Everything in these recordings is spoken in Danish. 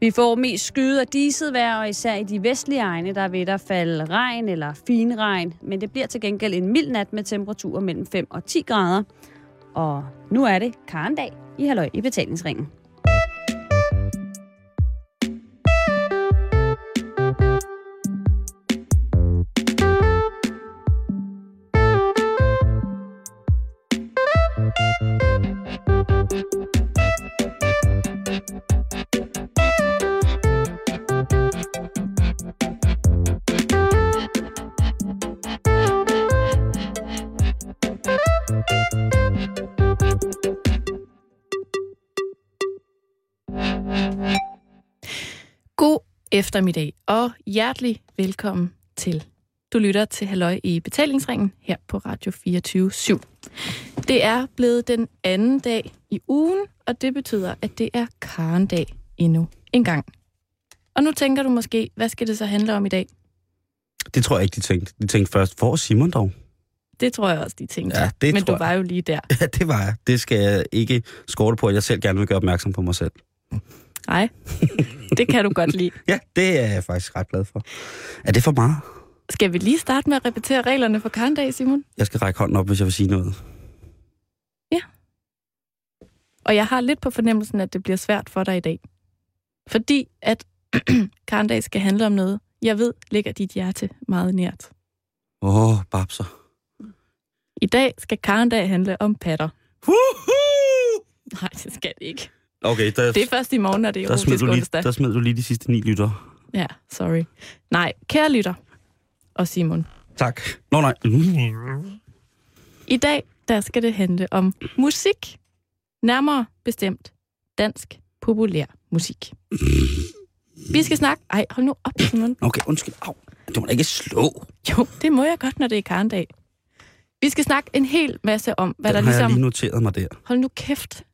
Vi får mest skyde og diset vejr, og især i de vestlige egne, der vil der falde regn eller finregn. Men det bliver til gengæld en mild nat med temperaturer mellem 5 og 10 grader. Og nu er det karndag i Halløj i betalingsringen. Eftermiddag og hjertelig velkommen til. Du lytter til Halløj i betalingsringen her på Radio 24 /7. Det er blevet den anden dag i ugen, og det betyder, at det er Karendag endnu en gang. Og nu tænker du måske, hvad skal det så handle om i dag? Det tror jeg ikke, de tænkte. De tænkte først, hvor Simon dog? Det tror jeg også, de tænkte. Ja, det Men du var jo lige der. Ja, det var jeg. Det skal jeg ikke skorte på, at jeg selv gerne vil gøre opmærksom på mig selv. Nej, det kan du godt lide. Ja, det er jeg faktisk ret glad for. Er det for meget? Skal vi lige starte med at repetere reglerne for Karendag, Simon? Jeg skal række hånden op, hvis jeg vil sige noget. Og jeg har lidt på fornemmelsen, at det bliver svært for dig i dag. Fordi at Karendag skal handle om noget, jeg ved ligger dit hjerte meget nært. Åh, oh, babser. I dag skal Karendag handle om patter. Woohoo! Nej, det skal det ikke. Okay, der, Det er først i morgen, når det er der, smed du lige, onsdag. der smed du lige de sidste ni lytter. Ja, sorry. Nej, kære lytter og Simon. Tak. Nå nej. I dag, der skal det handle om musik. Nærmere bestemt dansk populær musik. Vi skal snakke... Ej, hold nu op, Simon. Okay, undskyld. Au. Du må da ikke slå. Jo, det må jeg godt, når det er Karendag. Vi skal snakke en hel masse om, hvad Den der har ligesom... jeg lige noteret mig der. Hold nu kæft.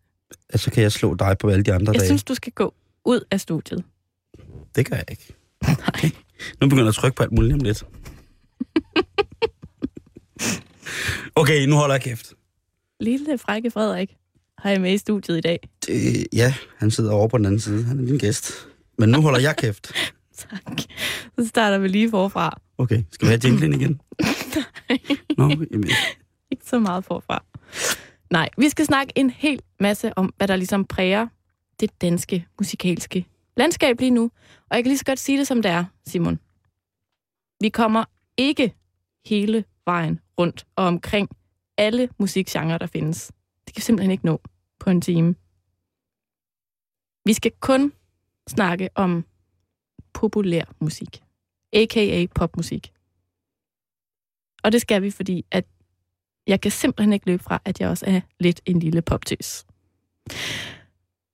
Altså kan jeg slå dig på alle de andre Jeg dage. synes, du skal gå ud af studiet. Det gør jeg ikke. Nej. Nu begynder jeg at trykke på alt muligt om lidt. Okay, nu holder jeg kæft. Lille frække Frederik har jeg med i studiet i dag. Det, ja, han sidder over på den anden side. Han er min gæst. Men nu holder jeg kæft. Tak. Så starter vi lige forfra. Okay, skal vi have jinglen igen? Nå, jamen, Ikke så meget forfra. Nej, vi skal snakke en hel masse om, hvad der ligesom præger det danske musikalske landskab lige nu. Og jeg kan lige så godt sige det, som det er, Simon. Vi kommer ikke hele vejen rundt og omkring alle musikgenrer, der findes. Det kan vi simpelthen ikke nå på en time. Vi skal kun snakke om populær musik, a.k.a. popmusik. Og det skal vi, fordi at jeg kan simpelthen ikke løbe fra, at jeg også er lidt en lille poptøs.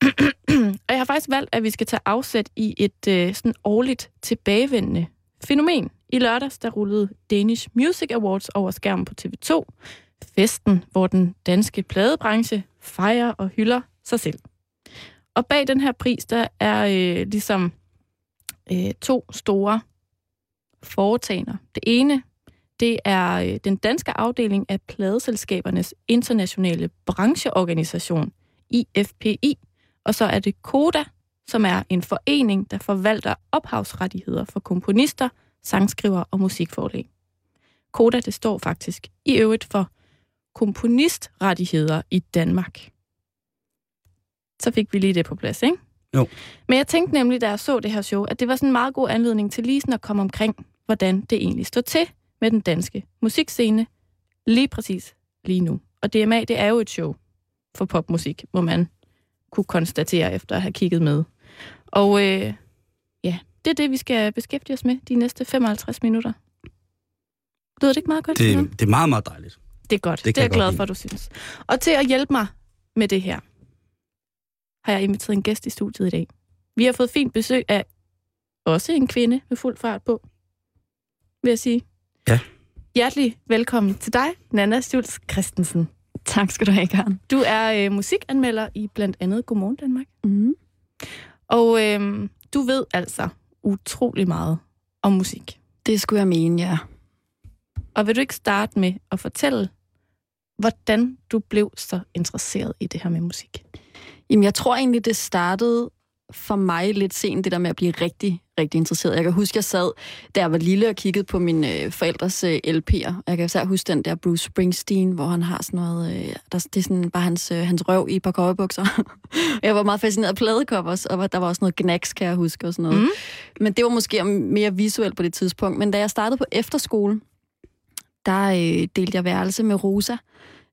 og jeg har faktisk valgt, at vi skal tage afsæt i et øh, sådan årligt tilbagevendende fænomen. I lørdags, der rullede Danish Music Awards over skærmen på TV2. Festen, hvor den danske pladebranche fejrer og hylder sig selv. Og bag den her pris, der er øh, ligesom øh, to store foretagender. Det ene, det er øh, den danske afdeling af pladeselskabernes internationale brancheorganisation, IFPI, og så er det KODA, som er en forening, der forvalter ophavsrettigheder for komponister, sangskrivere og musikforlæg. KODA, det står faktisk i øvrigt for komponistrettigheder i Danmark. Så fik vi lige det på plads, ikke? Jo. Men jeg tænkte nemlig, da jeg så det her show, at det var sådan en meget god anledning til lige sådan at komme omkring, hvordan det egentlig står til med den danske musikscene lige præcis lige nu. Og DMA, det er jo et show for popmusik, må man kunne konstatere efter at have kigget med. Og øh, ja, det er det, vi skal beskæftige os med de næste 55 minutter. Lyder det ikke meget godt? Det, det er meget, meget dejligt. Det er godt. Det Det, er jeg glad for, at du synes. Og til at hjælpe mig med det her, har jeg inviteret en gæst i studiet i dag. Vi har fået fint besøg af også en kvinde med fuld fart på, vil jeg sige. Ja. Hjertelig velkommen til dig, Nana Stjuls Christensen. Tak skal du have, Karen. Du er øh, musikanmelder i blandt andet Godmorgen Danmark. Mm. Og øh, du ved altså utrolig meget om musik. Det skulle jeg mene, ja. Og vil du ikke starte med at fortælle, hvordan du blev så interesseret i det her med musik? Jamen, jeg tror egentlig, det startede for mig lidt sent, det der med at blive rigtig, rigtig interesseret. Jeg kan huske, jeg sad, da jeg var lille og kiggede på mine øh, forældres øh, LP'er. Jeg kan især huske den der Bruce Springsteen, hvor han har sådan noget, øh, der, det er sådan bare hans, øh, hans røv i et par køjebukser. jeg var meget fascineret af pladecovers, og der var også noget knacks, kan jeg huske, og sådan noget. Mm. Men det var måske mere visuelt på det tidspunkt. Men da jeg startede på efterskole, der øh, delte jeg værelse med Rosa,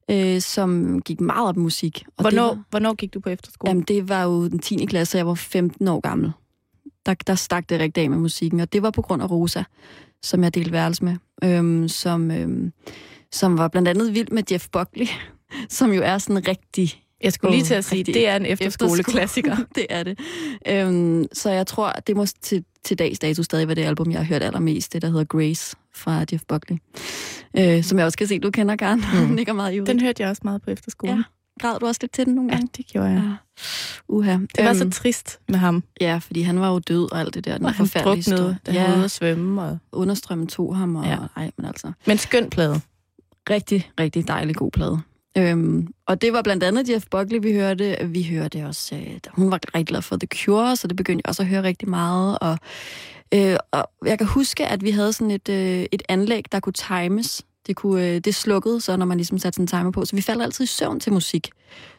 øh, som gik meget op i musik. Og hvornår, var, hvornår gik du på efterskole? Jamen, det var jo den 10. klasse, jeg var 15 år gammel. Der, der stak det rigtig af med musikken, og det var på grund af Rosa, som jeg delte værelse med, øhm, som, øhm, som var blandt andet vild med Jeff Buckley, som jo er sådan rigtig jeg skulle lige til at sige, det er en efterskoleklassiker. det er det. Øhm, så jeg tror, det må til, til dags dato stadig være det album, jeg har hørt allermest. Det, der hedder Grace fra Jeff Buckley. Øh, som jeg også kan se, du kender, Karen. Mm. Nikker meget i Den hørte jeg også meget på efterskolen. Ja. Græd du også lidt til den nogle gange? Ja, det gjorde jeg. Ja. Uha. Det var øhm, så trist med ham. Ja, fordi han var jo død og alt det der. Den og han druknede, da han ja. ude at svømme. Og... Understrømmen tog ham. Og, ja. ej, men altså. Men skøn plade. Rigtig, rigtig dejlig god plade. Øhm, og det var blandt andet Jeff Buckley, vi hørte. Vi hørte også, øh, hun var rigtig glad for The Cure, så det begyndte jeg også at høre rigtig meget. Og, øh, og jeg kan huske, at vi havde sådan et, øh, et anlæg, der kunne times. Det, kunne, øh, det slukkede så, når man ligesom satte sådan en timer på. Så vi faldt altid i søvn til musik.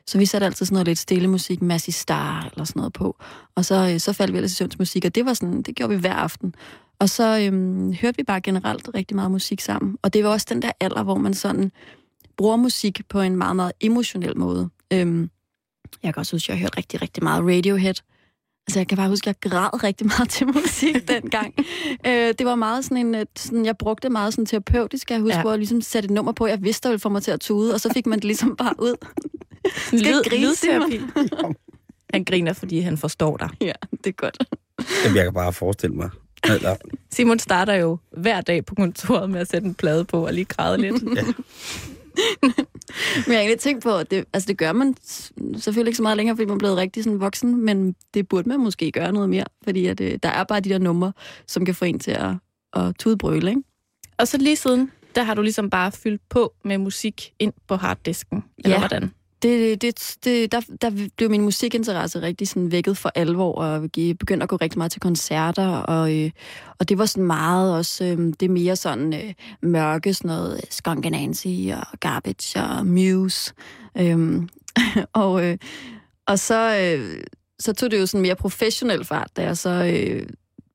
Så vi satte altid sådan noget lidt stille musik, Massey Star eller sådan noget på. Og så, øh, så faldt vi ellers i søvn til musik, og det var sådan, det gjorde vi hver aften. Og så øhm, hørte vi bare generelt rigtig meget musik sammen. Og det var også den der alder, hvor man sådan bruger musik på en meget, meget emotionel måde. Øhm, jeg kan også huske, at jeg hørte rigtig, rigtig meget Radiohead. Altså, jeg kan bare huske, at jeg græd rigtig meget til musik dengang. øh, det var meget sådan en... Sådan, jeg brugte det meget sådan terapeutisk, jeg huske, ja. hvor jeg ligesom satte et nummer på, jeg vidste, der ville få mig til at tude, og så fik man det ligesom bare ud. Skal Lyd, grine? Han griner, fordi han forstår dig. Ja, det er godt. Jamen, jeg kan bare forestille mig. Eller... Simon starter jo hver dag på kontoret med at sætte en plade på og lige græde lidt. ja. Men jeg har egentlig tænkt på, at det, altså det gør man selvfølgelig ikke så meget længere, fordi man er blevet rigtig sådan voksen, men det burde man måske gøre noget mere, fordi at, øh, der er bare de der numre, som kan få en til at, at tudbrøle, ikke? Og så lige siden, der har du ligesom bare fyldt på med musik ind på harddisken, eller ja. hvordan? Det, det, det, der, der blev min musikinteresse rigtig sådan vækket for alvor, og jeg begyndte at gå rigtig meget til koncerter, og, øh, og det var sådan meget også, øh, det er mere sådan øh, mørke, sådan noget Skunk Nancy og Garbage og Muse. Øh, og, øh, og så, øh, så tog det jo sådan mere professionel fart, da jeg så øh,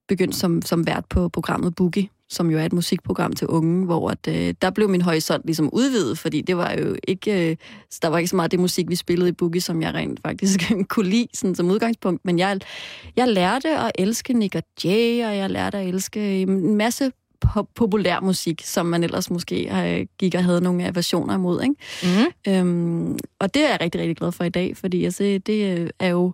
begyndte som, som vært på programmet Boogie, som jo er et musikprogram til unge, hvor at, øh, der blev min horisont ligesom udvidet, fordi det var jo ikke, øh, der var ikke så meget det musik, vi spillede i Boogie, som jeg rent faktisk kunne lide sådan, som udgangspunkt, men jeg, jeg lærte at elske Nick og Jay, og jeg lærte at elske en masse populær musik, som man ellers måske øh, gik og havde nogle versioner imod. Ikke? Mm. Øhm, og det er jeg rigtig, rigtig glad for i dag, fordi altså, det øh, er jo...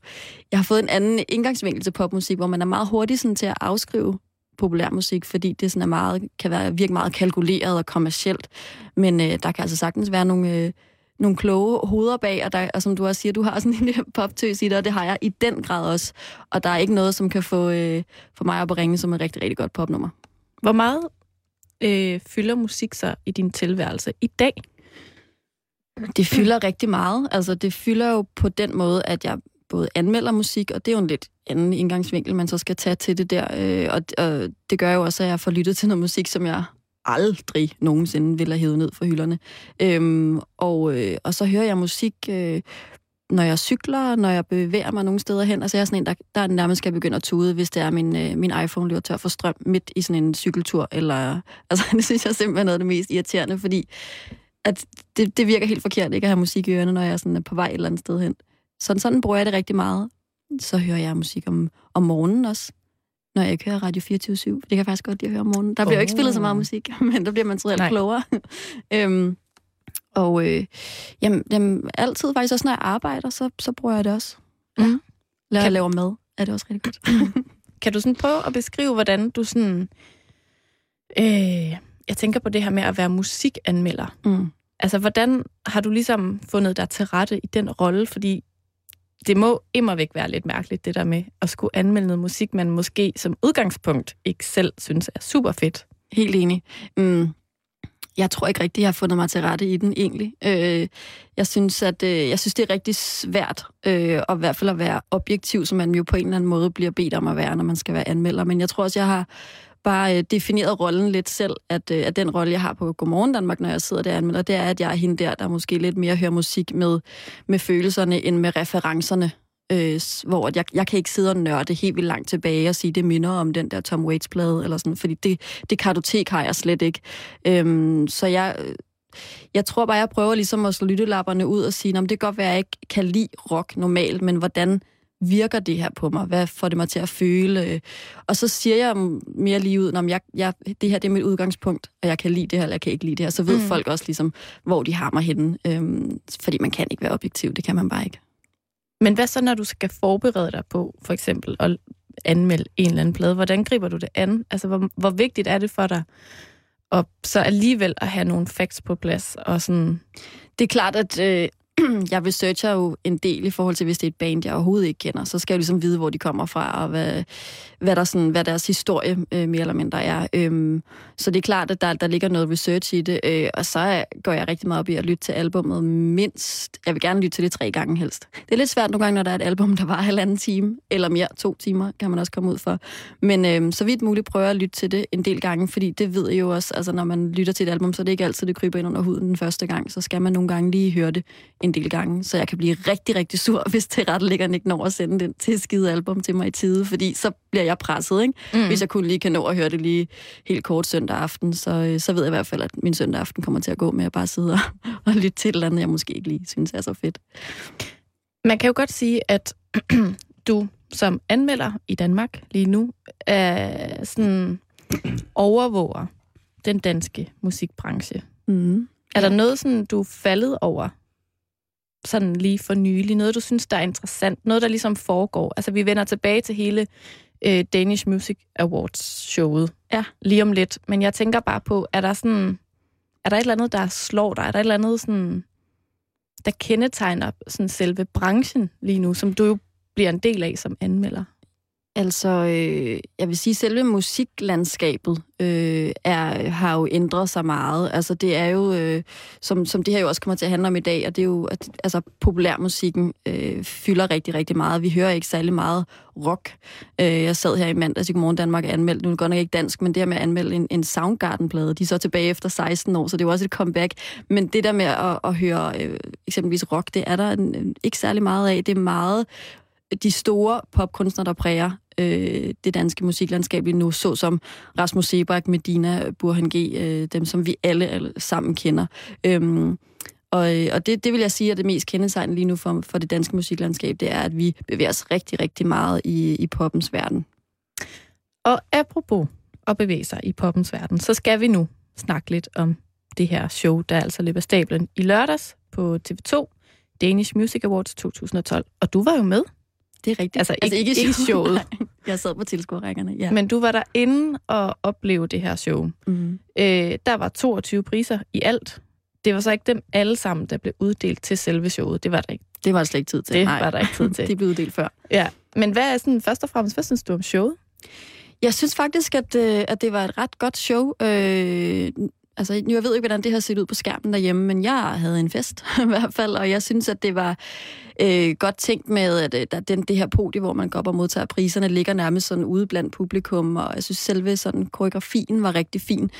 Jeg har fået en anden indgangsvinkel til popmusik, hvor man er meget hurtig sådan, til at afskrive populærmusik, fordi det sådan er meget, kan være, virke meget kalkuleret og kommercielt. Men øh, der kan altså sagtens være nogle, øh, nogle kloge hoveder bag, og, der, og som du også siger, du har sådan en poptøs i dig, og det har jeg i den grad også. Og der er ikke noget, som kan få, øh, få mig op at ringe som et rigtig, rigtig godt popnummer. Hvor meget øh, fylder musik så i din tilværelse i dag? Det fylder rigtig meget. Altså, det fylder jo på den måde, at jeg både anmelder musik, og det er jo en lidt anden indgangsvinkel, man så skal tage til det der. Øh, og, og det gør jo også, at jeg får lyttet til noget musik, som jeg aldrig nogensinde ville have hævet ned fra hylderne. Øhm, og, øh, og så hører jeg musik, øh, når jeg cykler, når jeg bevæger mig nogle steder hen. Altså jeg er sådan en, der, der nærmest skal begynde at tude, hvis det er, min, øh, min iPhone løber tør for strøm midt i sådan en cykeltur. Eller, altså det synes jeg simpelthen er noget af det mest irriterende, fordi at det, det virker helt forkert ikke at have musik i ørerne, når jeg sådan er på vej et eller andet sted hen. Sådan, sådan bruger jeg det rigtig meget. Så hører jeg musik om, om morgenen også, når jeg ikke hører Radio 24 /7. Det kan jeg faktisk godt lide at høre om morgenen. Der bliver oh. jo ikke spillet så meget musik, men der bliver man alt klogere. øhm, og øh, jamen, jamen, altid faktisk også, når jeg arbejder, så, så bruger jeg det også. Ja. Mm. Lad kan... lave mad, er det også rigtig godt. kan du sådan prøve at beskrive, hvordan du sådan... Øh, jeg tænker på det her med at være musikanmelder. Mm. Altså, hvordan har du ligesom fundet dig til rette i den rolle? Fordi det må immer væk være lidt mærkeligt, det der med at skulle anmelde noget musik, man måske som udgangspunkt ikke selv synes er super fedt. Helt enig. Mm. Jeg tror ikke rigtigt, jeg har fundet mig til rette i den egentlig. Øh, jeg synes, at øh, jeg synes, det er rigtig svært øh, at i hvert fald at være objektiv, som man jo på en eller anden måde bliver bedt om at være, når man skal være anmelder. Men jeg tror også, jeg har bare øh, defineret rollen lidt selv, at, øh, at den rolle, jeg har på Godmorgen Danmark, når jeg sidder der anmelder, det er, at jeg er hende der, der måske lidt mere hører musik med, med følelserne end med referencerne øh, hvor jeg, jeg kan ikke sidde og nørde helt vildt langt tilbage og sige, det minder om den der Tom Waits-plade, eller sådan, fordi det, det kartotek har jeg slet ikke. Øhm, så jeg, øh, jeg tror bare, jeg prøver ligesom at slå lyttelapperne ud og sige, det kan godt være, at jeg ikke kan lide rock normalt, men hvordan virker det her på mig? Hvad får det mig til at føle? Og så siger jeg mere lige ud, om jeg, jeg, det her det er mit udgangspunkt, og jeg kan lide det her, eller jeg kan ikke lide det her. Så ved mm. folk også ligesom, hvor de har mig henne. Øhm, fordi man kan ikke være objektiv, det kan man bare ikke. Men hvad så, når du skal forberede dig på, for eksempel, at anmelde en eller anden plade? Hvordan griber du det an? Altså, hvor, hvor vigtigt er det for dig og så alligevel at have nogle facts på plads? Og sådan... Det er klart, at øh, jeg researcher jo en del i forhold til, hvis det er et band, jeg overhovedet ikke kender. Så skal jeg ligesom vide, hvor de kommer fra, og hvad, hvad, der sådan, hvad deres historie øh, mere eller mindre er. Øhm, så det er klart, at der, der ligger noget research i det. Øh, og så går jeg rigtig meget op i at lytte til albummet mindst. Jeg vil gerne lytte til det tre gange helst. Det er lidt svært nogle gange, når der er et album, der var halvanden time, eller mere, to timer, kan man også komme ud for. Men øh, så vidt muligt prøver jeg at lytte til det en del gange, fordi det ved jeg jo også, altså når man lytter til et album, så er det ikke altid, det kryber ind under huden den første gang. Så skal man nogle gange lige høre det en del gange, så jeg kan blive rigtig, rigtig sur, hvis det ret ligger ikke når at sende den til skide album til mig i tide, fordi så bliver jeg presset, ikke? Mm. Hvis jeg kun lige kan nå at høre det lige helt kort søndag aften, så, øh, så ved jeg i hvert fald, at min søndag aften kommer til at gå med at bare sidde og, og lytte til et eller andet, jeg måske ikke lige synes er så fedt. Man kan jo godt sige, at du som anmelder i Danmark lige nu er sådan overvåger den danske musikbranche. Mm. Er der noget, sådan, du er faldet over sådan lige for nylig? Noget, du synes, der er interessant? Noget, der ligesom foregår? Altså, vi vender tilbage til hele øh, Danish Music Awards-showet ja. lige om lidt. Men jeg tænker bare på, er der sådan... Er der et eller andet, der slår dig? Er der et eller andet, sådan, der kendetegner sådan selve branchen lige nu, som du jo bliver en del af som anmelder? Altså, øh, jeg vil sige, selve musiklandskabet øh, er, har jo ændret sig meget. Altså, det er jo, øh, som, som det her jo også kommer til at handle om i dag, og det er jo, at altså, populærmusikken øh, fylder rigtig, rigtig meget. Vi hører ikke særlig meget rock. Øh, jeg sad her i mandags i Godmorgen Danmark og anmeldte, nu er det godt nok ikke dansk, men det her med at anmelde en, en Soundgarden-plade, de er så tilbage efter 16 år, så det er jo også et comeback. Men det der med at, at høre øh, eksempelvis rock, det er der en, ikke særlig meget af. Det er meget de store popkunstnere, der præger øh, det danske musiklandskab lige nu, såsom Rasmus Sebak, Medina, Burhan G., øh, dem som vi alle, alle sammen kender. Øhm, og, øh, og det, det vil jeg sige er det mest kendetegn lige nu for, for det danske musiklandskab, det er, at vi bevæger os rigtig, rigtig meget i, i poppens verden. Og apropos at bevæge sig i poppens verden, så skal vi nu snakke lidt om det her show, der altså løber stablen i lørdags på TV2, Danish Music Awards 2012. Og du var jo med. Det er rigtigt. Altså, altså ikke, ikke showet. jeg sad på tilskuerrækkerne, ja. Men du var der inde og opleve det her show. Mm. Øh, der var 22 priser i alt. Det var så ikke dem alle sammen, der blev uddelt til selve showet. Det var der ikke. Det var der slet ikke tid til. Det Nej. var der ikke tid til. De blev uddelt før. Ja. Men hvad er sådan, først og fremmest, hvad synes du om showet? Jeg synes faktisk, at, øh, at det var et ret godt show. Øh, altså, jeg ved ikke, hvordan det har set ud på skærmen derhjemme, men jeg havde en fest i hvert fald, og jeg synes, at det var øh, godt tænkt med, at øh, at den, det her podie, hvor man går op og modtager priserne, ligger nærmest sådan ude blandt publikum, og jeg synes selve sådan koreografien var rigtig fin.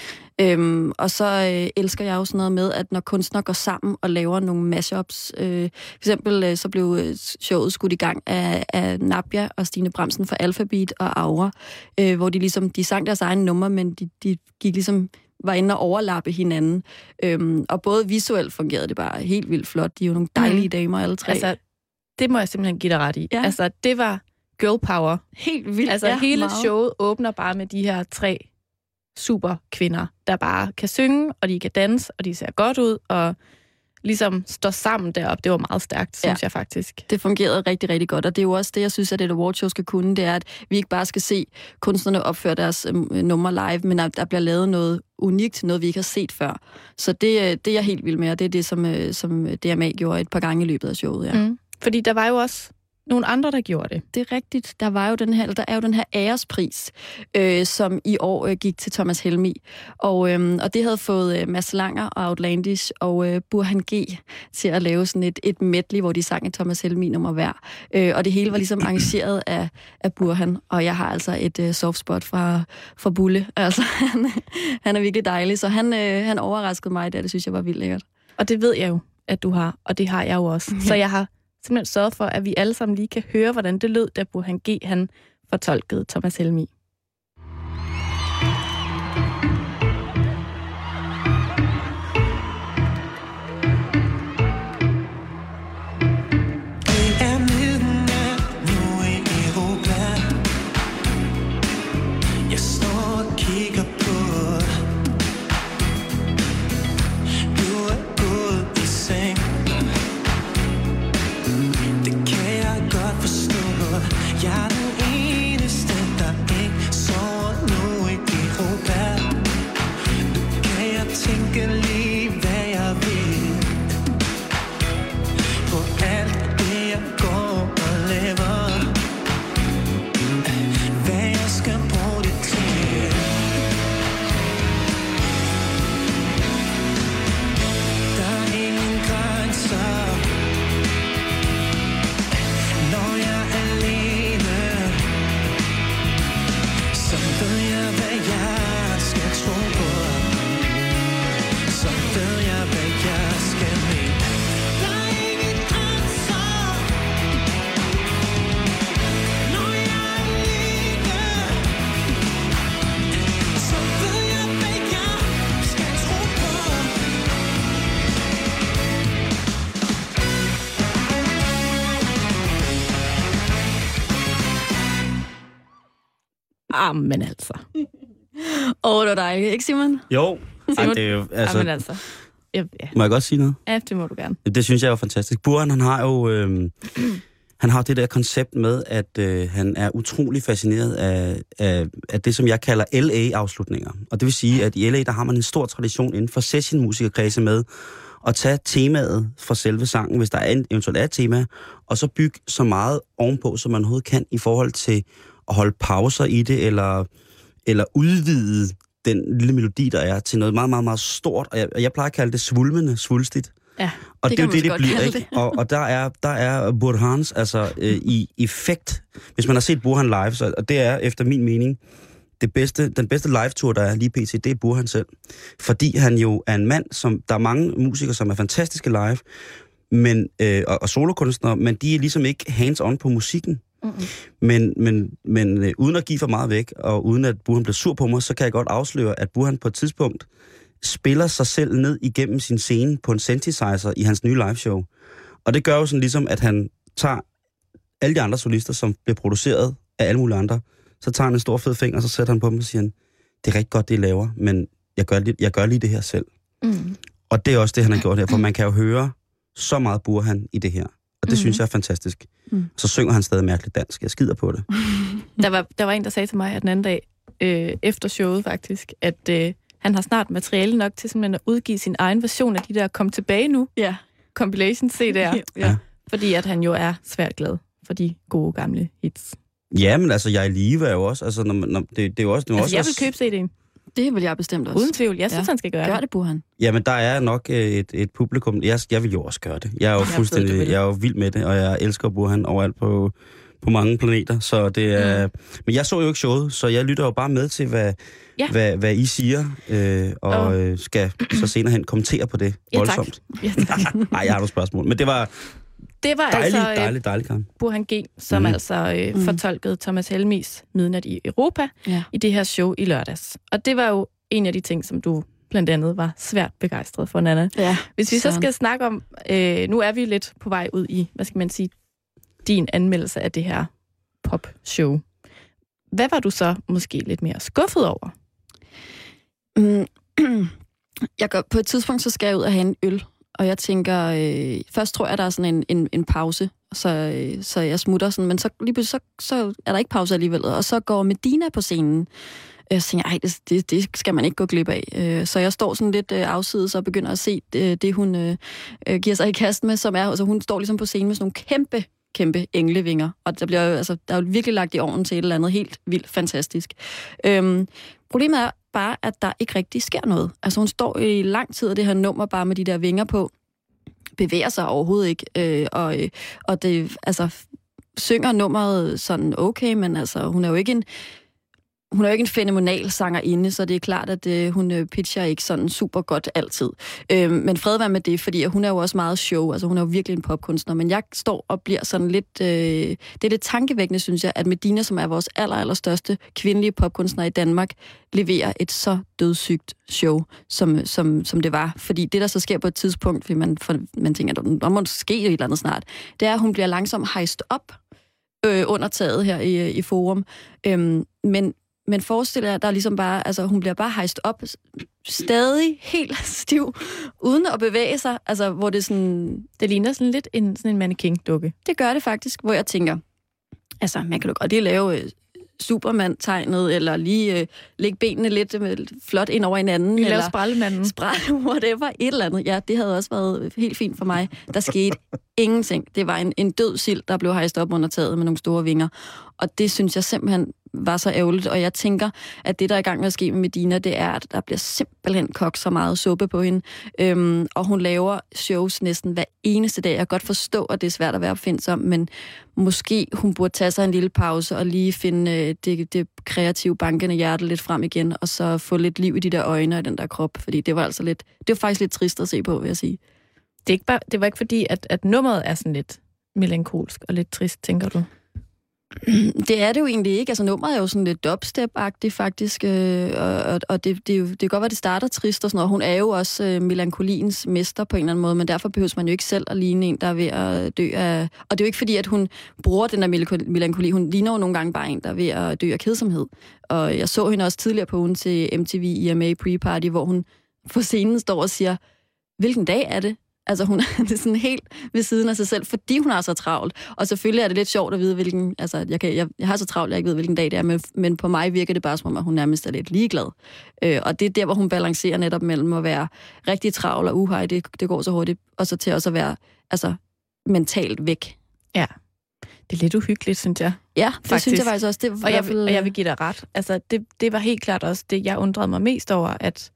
Øhm, og så øh, elsker jeg jo sådan noget med, at når kunstnere går sammen og laver nogle mashups, øh, for eksempel øh, så blev øh, showet skudt i gang af, af Nabia og Stine Bremsen for Alphabet og Aura, øh, hvor de ligesom, de sang deres egne numre, men de, de gik ligesom var inde og overlappe hinanden. Øhm, og både visuelt fungerede det bare helt vildt flot. De er jo nogle dejlige mm. damer, alle tre. Altså, det må jeg simpelthen give dig ret i. Ja. Altså, det var girl power. Helt vildt. Altså, ja, hele meget. showet åbner bare med de her tre super kvinder, der bare kan synge, og de kan danse, og de ser godt ud, og ligesom står sammen deroppe. Det var meget stærkt, synes ja. jeg faktisk. Det fungerede rigtig, rigtig godt, og det er jo også det, jeg synes, at et awardshow skal kunne, det er, at vi ikke bare skal se kunstnerne opføre deres øh, nummer live, men at der bliver lavet noget unikt, noget vi ikke har set før. Så det, øh, det er jeg helt vild med, og det er det, som, øh, som DMA gjorde et par gange i løbet af showet, ja. Mm. Fordi der var jo også nogle andre, der gjorde det. Det er rigtigt. Der var jo den her, der er jo den her ærespris, øh, som i år øh, gik til Thomas Helmi. Og, øh, og det havde fået øh, Mads Langer og Outlandish og øh, Burhan G til at lave sådan et, et medley, hvor de sang et Thomas Helmi nummer hver. Øh, og det hele var ligesom arrangeret af, af Burhan, og jeg har altså et øh, softspot fra, fra Bulle. Altså, han, han er virkelig dejlig, så han, øh, han overraskede mig der, det synes jeg var vildt lækkert. Og det ved jeg jo, at du har, og det har jeg jo også. Ja. Så jeg har simpelthen sørget for, at vi alle sammen lige kan høre, hvordan det lød, da Burhan G. han fortolkede Thomas Helmi. Ah, men altså. Åh, oh, det var dejligt, ikke Simon? Jo, Ej, det er jo, Altså, altså, ah, men altså. Ja, ja. må jeg godt sige noget? ja, det må du gerne. Det synes jeg er jo fantastisk. Buren, han har jo øh, han har det der koncept med, at øh, han er utrolig fascineret af, af, af det, som jeg kalder LA-afslutninger. Og det vil sige, at i LA, der har man en stor tradition inden for sessionmusikerkredse med at tage temaet fra selve sangen, hvis der er en, eventuelt er et tema, og så bygge så meget ovenpå, som man overhovedet kan, i forhold til holde pauser i det, eller, eller udvide den lille melodi, der er, til noget meget, meget, meget stort. Og jeg, jeg plejer at kalde det svulmende, svulstigt. Ja. Og Det det, er jo det, det bliver, ikke? Og, og der er, der er Burhans, altså øh, i effekt. Hvis man har set Burhan live, så, og det er efter min mening, det bedste, den bedste live-tour, der er lige pt., det er Burhan selv. Fordi han jo er en mand, som der er mange musikere, som er fantastiske live, men, øh, og, og solokunstnere, men de er ligesom ikke hands-on på musikken. Mm-hmm. Men, men, men øh, uden at give for meget væk, og uden at Burhan bliver sur på mig, så kan jeg godt afsløre, at Burhan på et tidspunkt spiller sig selv ned igennem sin scene på en synthesizer i hans nye liveshow. Og det gør jo sådan ligesom, at han tager alle de andre solister, som bliver produceret af alle mulige andre, så tager han en stor fed finger, og så sætter han på dem og siger, han, det er rigtig godt, det I laver, men jeg gør, lige, jeg gør lige det her selv. Mm. Og det er også det, han har gjort her, for man kan jo høre så meget Burhan i det her. Og det mm. synes jeg er fantastisk. Mm. Så synger han stadig mærkeligt dansk. Jeg skider på det. Der var, der var en, der sagde til mig at den anden dag, øh, efter showet faktisk, at øh, han har snart materiale nok til simpelthen at udgive sin egen version af de der Kom tilbage nu, Ja. compilation CD'er. Ja. Fordi at han jo er svært glad for de gode gamle hits. Ja, men altså, jeg er live er jo også. Altså, når, man- når, det, det er jo også... Det er Altså, også jeg vil købe CD'en. Det vil jeg bestemt også. Uden tvivl. Jeg synes, Ja. han skal gøre Gør det. det, Burhan. Jamen, der er nok øh, et, et publikum. Jeg, jeg vil jo også gøre det. Jeg er jo Jeg ved, fuldstændig... vil. Jeg er jo vild med det, og jeg elsker Burhan overalt på, på mange planeter. Så det er... Mm. Men jeg så jo ikke showet, så jeg lytter jo bare med til, hvad, Ja. hvad, hvad I siger, øh, og øh, skal så senere hen kommentere på det Ja, tak. voldsomt. Ja, tak. Nej, jeg har nogle spørgsmål. Men det var Det var dejligt, altså øh, dejligt, dejligt, Karen. Burhan G., som Mm. altså øh, Mm. fortolkede Thomas Helmis Midnat i Europa Ja. i det her show i lørdags. Og det var jo en af de ting, som du blandt andet var svært begejstret for, Nana. Ja. Hvis vi så Søren. skal snakke om, øh, nu er vi lidt på vej ud i, hvad skal man sige, din anmeldelse af det her popshow. Hvad var du så måske lidt mere skuffet over? Mm, jeg går, på et tidspunkt, så skal jeg ud og have en øl. Og jeg tænker, øh, først tror jeg, der er sådan en, en, en pause, så, øh, så jeg smutter sådan, men så lige pludselig, så, så er der ikke pause alligevel. Og så går Medina på scenen. Øh, jeg tænker, ej, det, det, det skal man ikke gå glip af. Øh, Så jeg står sådan lidt øh, afsides og begynder at se øh, det, hun øh, øh, giver sig i kast med, som er, altså hun står ligesom på scenen med sådan nogle kæmpe kæmpe englevinger. Og der, bliver jo, altså, der er jo virkelig lagt i ovnen til et eller andet helt vildt fantastisk. Øhm, problemet er bare, at der ikke rigtig sker noget. Altså hun står i lang tid af det her nummer bare med de der vinger på, bevæger sig overhovedet ikke, øh, og, øh, og det, altså, synger nummeret sådan okay, men altså, hun er jo ikke en hun er jo ikke en fænomenal sangerinde, så det er klart, at øh, hun øh, pitcher ikke sådan super godt altid. Øh, men fred være med det, fordi hun er jo også meget show, altså hun er jo virkelig en popkunstner. Men jeg står og bliver sådan lidt... Øh, det er lidt tankevækkende, synes jeg, at Medina, som er vores aller, aller største kvindelige popkunstner i Danmark, leverer et så dødssygt show, som, som, som det var. Fordi det, der så sker på et tidspunkt, fordi man, for, man tænker, at der må ske et eller andet snart, det er, at hun bliver langsomt hejst op øh, under taget her i, øh, i forum. Øhm, men men forestil at der ligesom bare, altså hun bliver bare hejst op, stadig helt stiv, uden at bevæge sig, altså hvor det sådan... Det ligner sådan lidt en, sådan en mannequin-dukke. Det gør det faktisk, hvor jeg tænker, altså man kan jo godt lige lave øh, Superman-tegnet, eller lige øh, lægge benene lidt øh, flot ind over hinanden. Vi eller laver sprællemanden. spræl, whatever, et eller andet. Ja, det havde også været helt fint for mig. Der skete ingenting. Det var en, en død sild, der blev hejst op under taget med nogle store vinger. Og det synes jeg simpelthen var så ærgerligt, og jeg tænker, at det, der er i gang med at ske med Medina, det er, at der bliver simpelthen kogt så meget suppe på hende, øhm, og hun laver shows næsten hver eneste dag. Jeg kan godt forstå, at det er svært at være opfindsom, men måske hun burde tage sig en lille pause og lige finde øh, det, det kreative bankende hjerte lidt frem igen, og så få lidt liv i de der øjne og den der krop, fordi det var altså lidt, det var faktisk lidt trist at se på, vil jeg sige. Det, er ikke bare, det var ikke fordi, at, at nummeret er sådan lidt melankolsk og lidt trist, tænker du? Det er det jo egentlig ikke. Altså nummeret er jo sådan lidt dubstep-agtigt faktisk, øh, og, og det, det, er jo, det kan godt være, det starter trist og sådan noget. Hun er jo også øh, melankoliens mester på en eller anden måde, men derfor behøver man jo ikke selv at ligne en, der er ved at dø af... Og det er jo ikke fordi, at hun bruger den der melankoli. Hun ligner jo nogle gange bare en, der er ved at dø af kedsomhed. Og jeg så hende også tidligere på ugen til MTV IMA Pre-Party, hvor hun på scenen står og siger, hvilken dag er det? Altså hun er det sådan helt ved siden af sig selv, fordi hun har så travlt. Og selvfølgelig er det lidt sjovt at vide, hvilken... Altså, jeg, kan, jeg, jeg har så travlt, jeg ikke ved, hvilken dag det er, men, men på mig virker det bare som om, at hun nærmest er lidt ligeglad. Øh, og det er der, hvor hun balancerer netop mellem at være rigtig travl og uhej, det, det går så hurtigt, og så til også at være altså, mentalt væk. Ja. Det er lidt uhyggeligt, synes jeg. Ja, det Faktisk. synes jeg faktisk også. Det var Og jeg, fald, og jeg vil give dig ret. Altså, det, det var helt klart også det, jeg undrede mig mest over, at,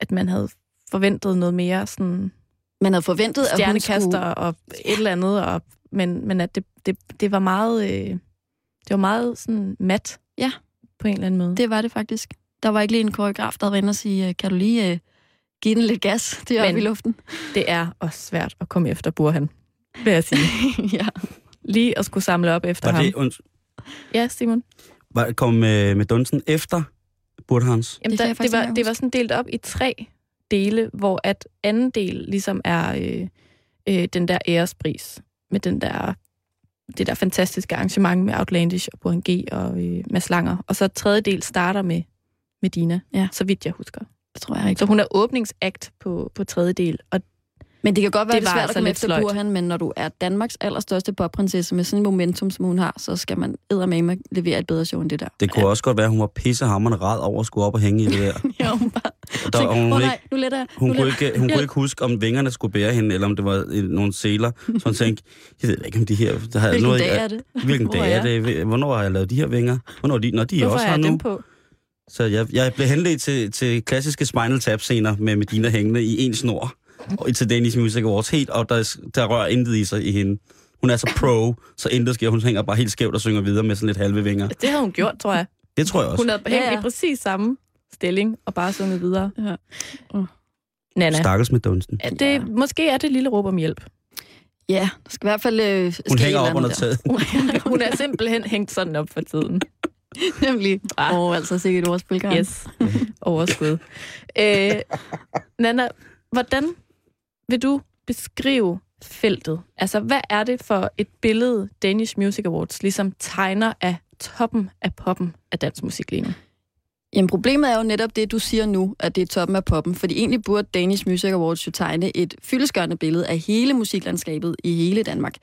at man havde forventet noget mere sådan man havde forventet, at hun skulle... og et eller andet, og, men, men at det, det, det var meget, øh, det var meget sådan mat. Ja. På en eller anden måde. Det var det faktisk. Der var ikke lige en koreograf, der var inde og sige, kan du lige uh, give den lidt gas? Det er i luften. Det er også svært at komme efter Burhan, vil jeg sige. ja. Lige at skulle samle op efter Var ham. det, und, Ja, Simon. var, kom med, med Dunsen efter Burthans? Jamen, Det der, det, var, det var sådan delt op i tre dele, hvor at anden del ligesom er øh, øh, den der ærespris med den der det der fantastiske arrangement med Outlandish og Burhan G og øh, Mads Langer. Og så tredje del starter med Medina, Ja. så vidt jeg husker. Det tror jeg ikke. Så hun er åbningsakt på, på tredje del, og Men det kan godt være, Det det, var svært altså at komme lidt efter sløjt. Burhan, men når du er Danmarks allerstørste popprinsesse med sådan en momentum, som hun har, så skal man eddermame levere et bedre show end det der. Det kunne også godt være, at hun var pissehammerende rad over at skulle op og hænge i det der. Ja, hun bare Og der, hun, oh, nej, ikke, nu letter jeg. hun, nu kunne letter ikke, hun kunne ikke huske, om vingerne skulle bære hende, eller om det var nogle seler. Så hun tænkte, jeg ved ikke, om de her... Der har Hvilken noget, dag er det? Hvilken Hvor dag er det? Hvornår har jeg lavet de her vinger? Hvornår de, når de hvorfor også har jeg nu? dem på? Så jeg, jeg blev henledt til, til klassiske Spinal Tap scener med Medina hængende i en snor til Danish Music Awards helt, og der, der rører intet i sig i hende. Hun er så pro, så intet sker. Hun hænger bare helt skævt og synger videre med sådan lidt halve vinger. Det havde hun gjort, tror jeg. Det tror jeg også. Hun havde hængt Ja, ja. i præcis samme stilling og bare sunget videre. Ja. Uh. Nana, Stakkels med dunsten. er det, måske er det lille råb om hjælp. Ja, der skal i hvert fald øh, Hun hænger op under taget. Hun er simpelthen hængt sådan op for tiden. Nemlig. Ah. Åh, oh, altså sikkert Karen. Yes, overskud. Øh, Nana, hvordan vil du beskrive feltet? Altså, hvad er det for et billede, Danish Music Awards ligesom tegner af toppen af poppen af dansk musik lige nu? Jamen problemet er jo netop det, du siger nu, at det er toppen af poppen. Fordi egentlig burde Danish Music Awards jo tegne et fyldeskørende billede af hele musiklandskabet i hele Danmark.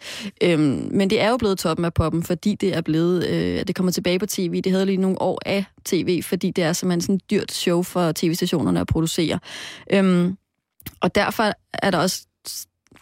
Øhm, men det er jo blevet toppen af poppen, fordi det er blevet, øh, det kommer tilbage på tv. Det havde lige nogle år af tv, fordi det er simpelthen sådan et dyrt show for tv-stationerne at producere. Øhm, og derfor er der også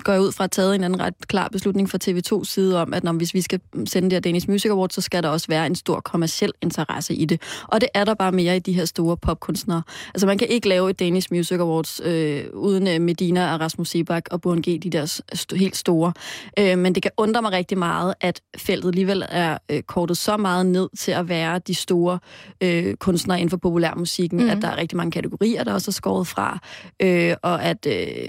går jeg ud fra at taget en anden ret klar beslutning fra TV2's side om, at når, hvis vi skal sende det her Danish Music Awards, så skal der også være en stor kommersiel interesse i det. Og det er der bare mere i de her store popkunstnere. Altså man kan ikke lave et Danish Music Awards øh, uden øh, Medina og Rasmus Sebak og Burhan G, de der st- helt store. Øh, men det kan undre mig rigtig meget, at feltet alligevel er øh, kortet så meget ned til at være de store øh, kunstnere inden for populærmusikken, mm. Mhm. at der er rigtig mange kategorier, der også er skåret fra, øh, og at, øh,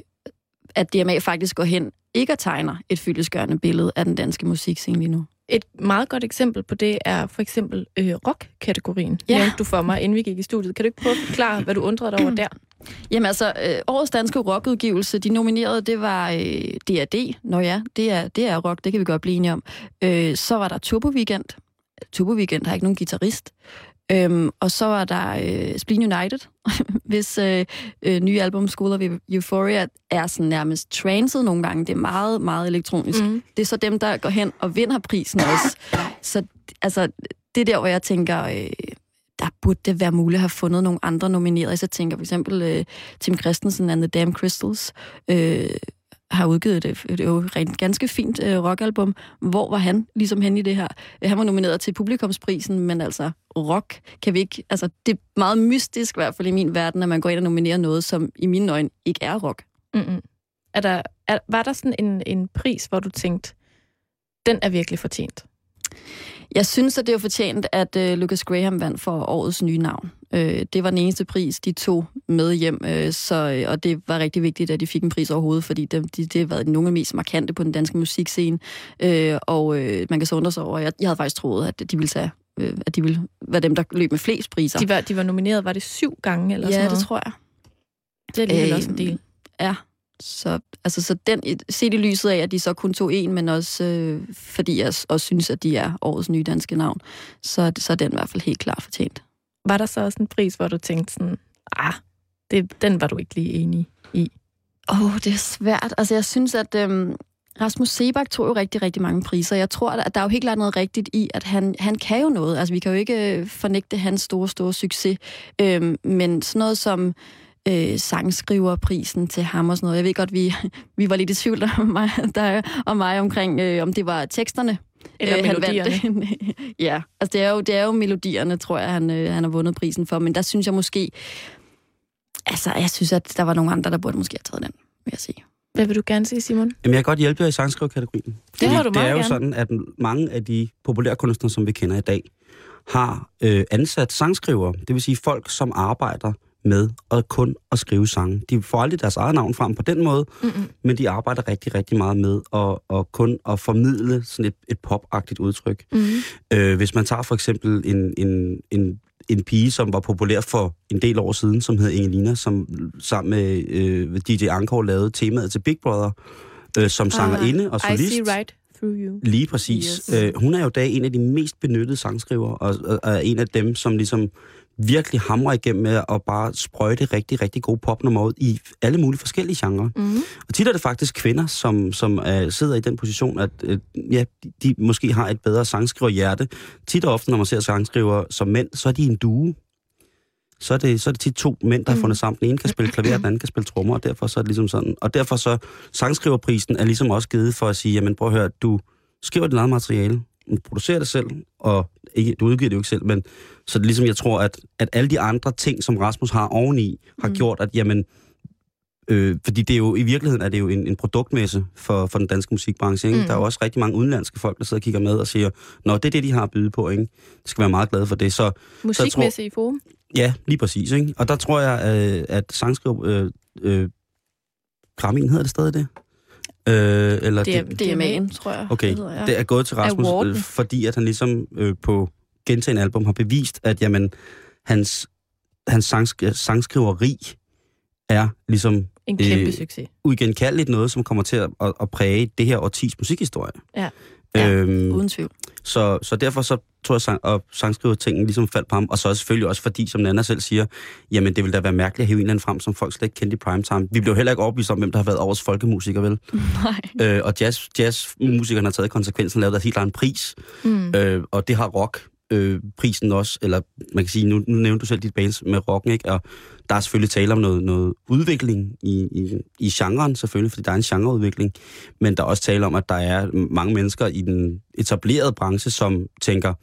at DMA faktisk går hen ikke og tegner et fyldesgørende billede af den danske musikscene lige nu. Et meget godt eksempel på det er for eksempel øh, rock-kategorien. Ja. Nævnte du for mig, inden vi gik i studiet. Kan du ikke prøve at forklare, hvad du undrede dig over der? Jamen altså, øh, årets danske rockudgivelse, de nominerede, det var øh, D.A.D. Nå ja, det er, det er rock, det kan vi godt blive enige om. Øh, så var der Turbo Weekend. Turbo Weekend har ikke nogen guitarist. Øhm, og så var der øh, Spleen United, hvis øh, øh, nye album School of Euphoria er sådan nærmest transet nogle gange. Det er meget, meget elektronisk. Mm. Det er så dem, der går hen og vinder prisen også. Så altså, det er der, hvor jeg tænker, øh, der burde det være muligt at have fundet nogle andre nominerede. Så jeg tænker for eksempel øh, Tim Christensen and the Damn Crystals øh, har udgivet et, et, et rent ganske fint øh, rockalbum. Hvor var han ligesom hen i det her? Han var nomineret til publikumsprisen, men altså rock kan vi ikke... Altså, det er meget mystisk, i hvert fald i min verden, at man går ind og nominerer noget, som i mine øjne ikke er rock. Mm-mm. Er der, er, var der sådan en, en pris, hvor du tænkte, den er virkelig fortjent? Jeg synes, at det er fortjent, at øh, Lucas Graham vandt for årets nye navn. Øh, det var den eneste pris, de tog med hjem, øh, så, øh, og det var rigtig vigtigt, at de fik en pris overhovedet, fordi det, det, det har været nogle af de mest markante på den danske musikscene. Øh, og øh, man kan så undre sig over, jeg, jeg havde faktisk troet, at de ville tage øh, at de ville være dem, der løb med flest priser. De var, de var nomineret, var det syv gange eller ja, sådan det noget? tror jeg. Det er alligevel Øh, også en del. Ja, så, altså, så den, set i lyset af, at de så kun tog en, men også øh, fordi jeg også synes, at de er årets nye danske navn, så, så er den i hvert fald helt klart fortjent. Var der så også en pris, hvor du tænkte sådan, ah, det, den var du ikke lige enig i? Åh, oh, det er svært. Altså, jeg synes, at øhm, Rasmus Sebak tog jo rigtig, rigtig mange priser. Jeg tror, at der er jo helt klart noget rigtigt i, at han, han kan jo noget. Altså, vi kan jo ikke øh, fornægte hans store, store succes. Øhm, men sådan noget som øh, sangskriverprisen til ham og sådan noget. Jeg ved godt, vi, vi var lidt i tvivl om mig, der, om mig omkring, øh, om det var teksterne. Eller øh, han melodierne? vandt. ja, altså det er, jo, det er jo melodierne, tror jeg, han, øh, han har vundet prisen for. Men der synes jeg måske... Altså, jeg synes, at der var nogle andre, der burde måske have taget den, vil jeg sige. Hvad vil du gerne sige, Simon? Jamen, jeg kan godt hjælpe jer i sangskriverkategorien. Det må du det meget er jo gerne. sådan, at mange af de populære kunstnere, som vi kender i dag, har øh, ansat sangskrivere. Det vil sige folk, som arbejder med at kun at skrive sange. De får aldrig deres eget navn frem på den måde, Mm-mm. men de arbejder rigtig, rigtig meget med at, at kun at formidle sådan et, et popagtigt udtryk. Mm-hmm. Øh, hvis man tager for eksempel en, en, en, en pige, som var populær for en del år siden, som hed Ingelina, som sammen med øh, DJ Ankor lavede temaet til Big Brother, øh, som sangerinde og I solist. see right through you. Lige præcis. Yes. Øh, hun er jo i dag en af de mest benyttede sangskrivere, og, og er en af dem, som ligesom virkelig hamrer igennem med at bare sprøjte rigtig, rigtig gode popnummer ud i alle mulige forskellige genrer. Mm-hmm. Og tit er det faktisk kvinder, som, som uh, sidder i den position, at uh, ja, de, de måske har et bedre sangskriverhjerte. Tit og ofte, når man ser sangskriver som mænd, så er de en due. Så er det, så er det tit to mænd, der har Mm. fundet sammen. Den ene kan spille klaver, den anden kan spille trommer, og derfor så er det ligesom sådan. Og derfor så, sangskriverprisen er ligesom også givet for at sige, jamen prøv at høre, du skriver dit eget materiale, du producerer det selv, og ikke, du udgiver det jo ikke selv, men så det ligesom, jeg tror, at, at alle de andre ting, som Rasmus har oveni, har Mm. gjort, at jamen, Øh, fordi det er jo, i virkeligheden er det jo en, en produktmesse for, for den danske musikbranche. Ikke? Mm. Der er jo også rigtig mange udenlandske folk, der sidder og kigger med og siger, Nå, det er det, de har at byde på. Ikke? De skal være meget glade for det. Så Musikmæssige forum. ja, lige præcis. Ikke? Og der tror jeg, øh, at sangskriv... Øh, øh, Grammin hedder det stadig det? Øh, eller Det er- det, DMA'en, tror jeg. okay, det ja. det er gået til Rasmus, Awarden. øh, fordi at han ligesom øh, på gentagende album har bevist, at jamen, hans, hans sangsk- sangskriveri er ligesom En kæmpe Øh, succes. uigenkaldeligt noget, som kommer til at, at, at præge det her årtis musikhistorie. Ja. Ja, Øhm, Uden tvivl. så, så derfor så tror jeg, sang, og sangskrivertingen ligesom faldt på ham. Og så selvfølgelig også fordi, som Nana selv siger, jamen det ville da være mærkeligt at hive en eller anden frem, som folk slet ikke kendte i primetime. Vi blev heller ikke overbevist om, hvem der har været årets folkemusiker, vel? Nej. Øh, og jazz, jazzmusikerne har taget konsekvensen lavet deres helt egen pris. Mm. Øh, og det har rock øh, prisen også, eller man kan sige, nu, nu nævnte du selv dit bands med rocken, ikke? og der er selvfølgelig tale om noget, noget udvikling i, i, i genren selvfølgelig, fordi der er en genreudvikling, men der er også tale om, at der er mange mennesker i den etablerede branche, som tænker,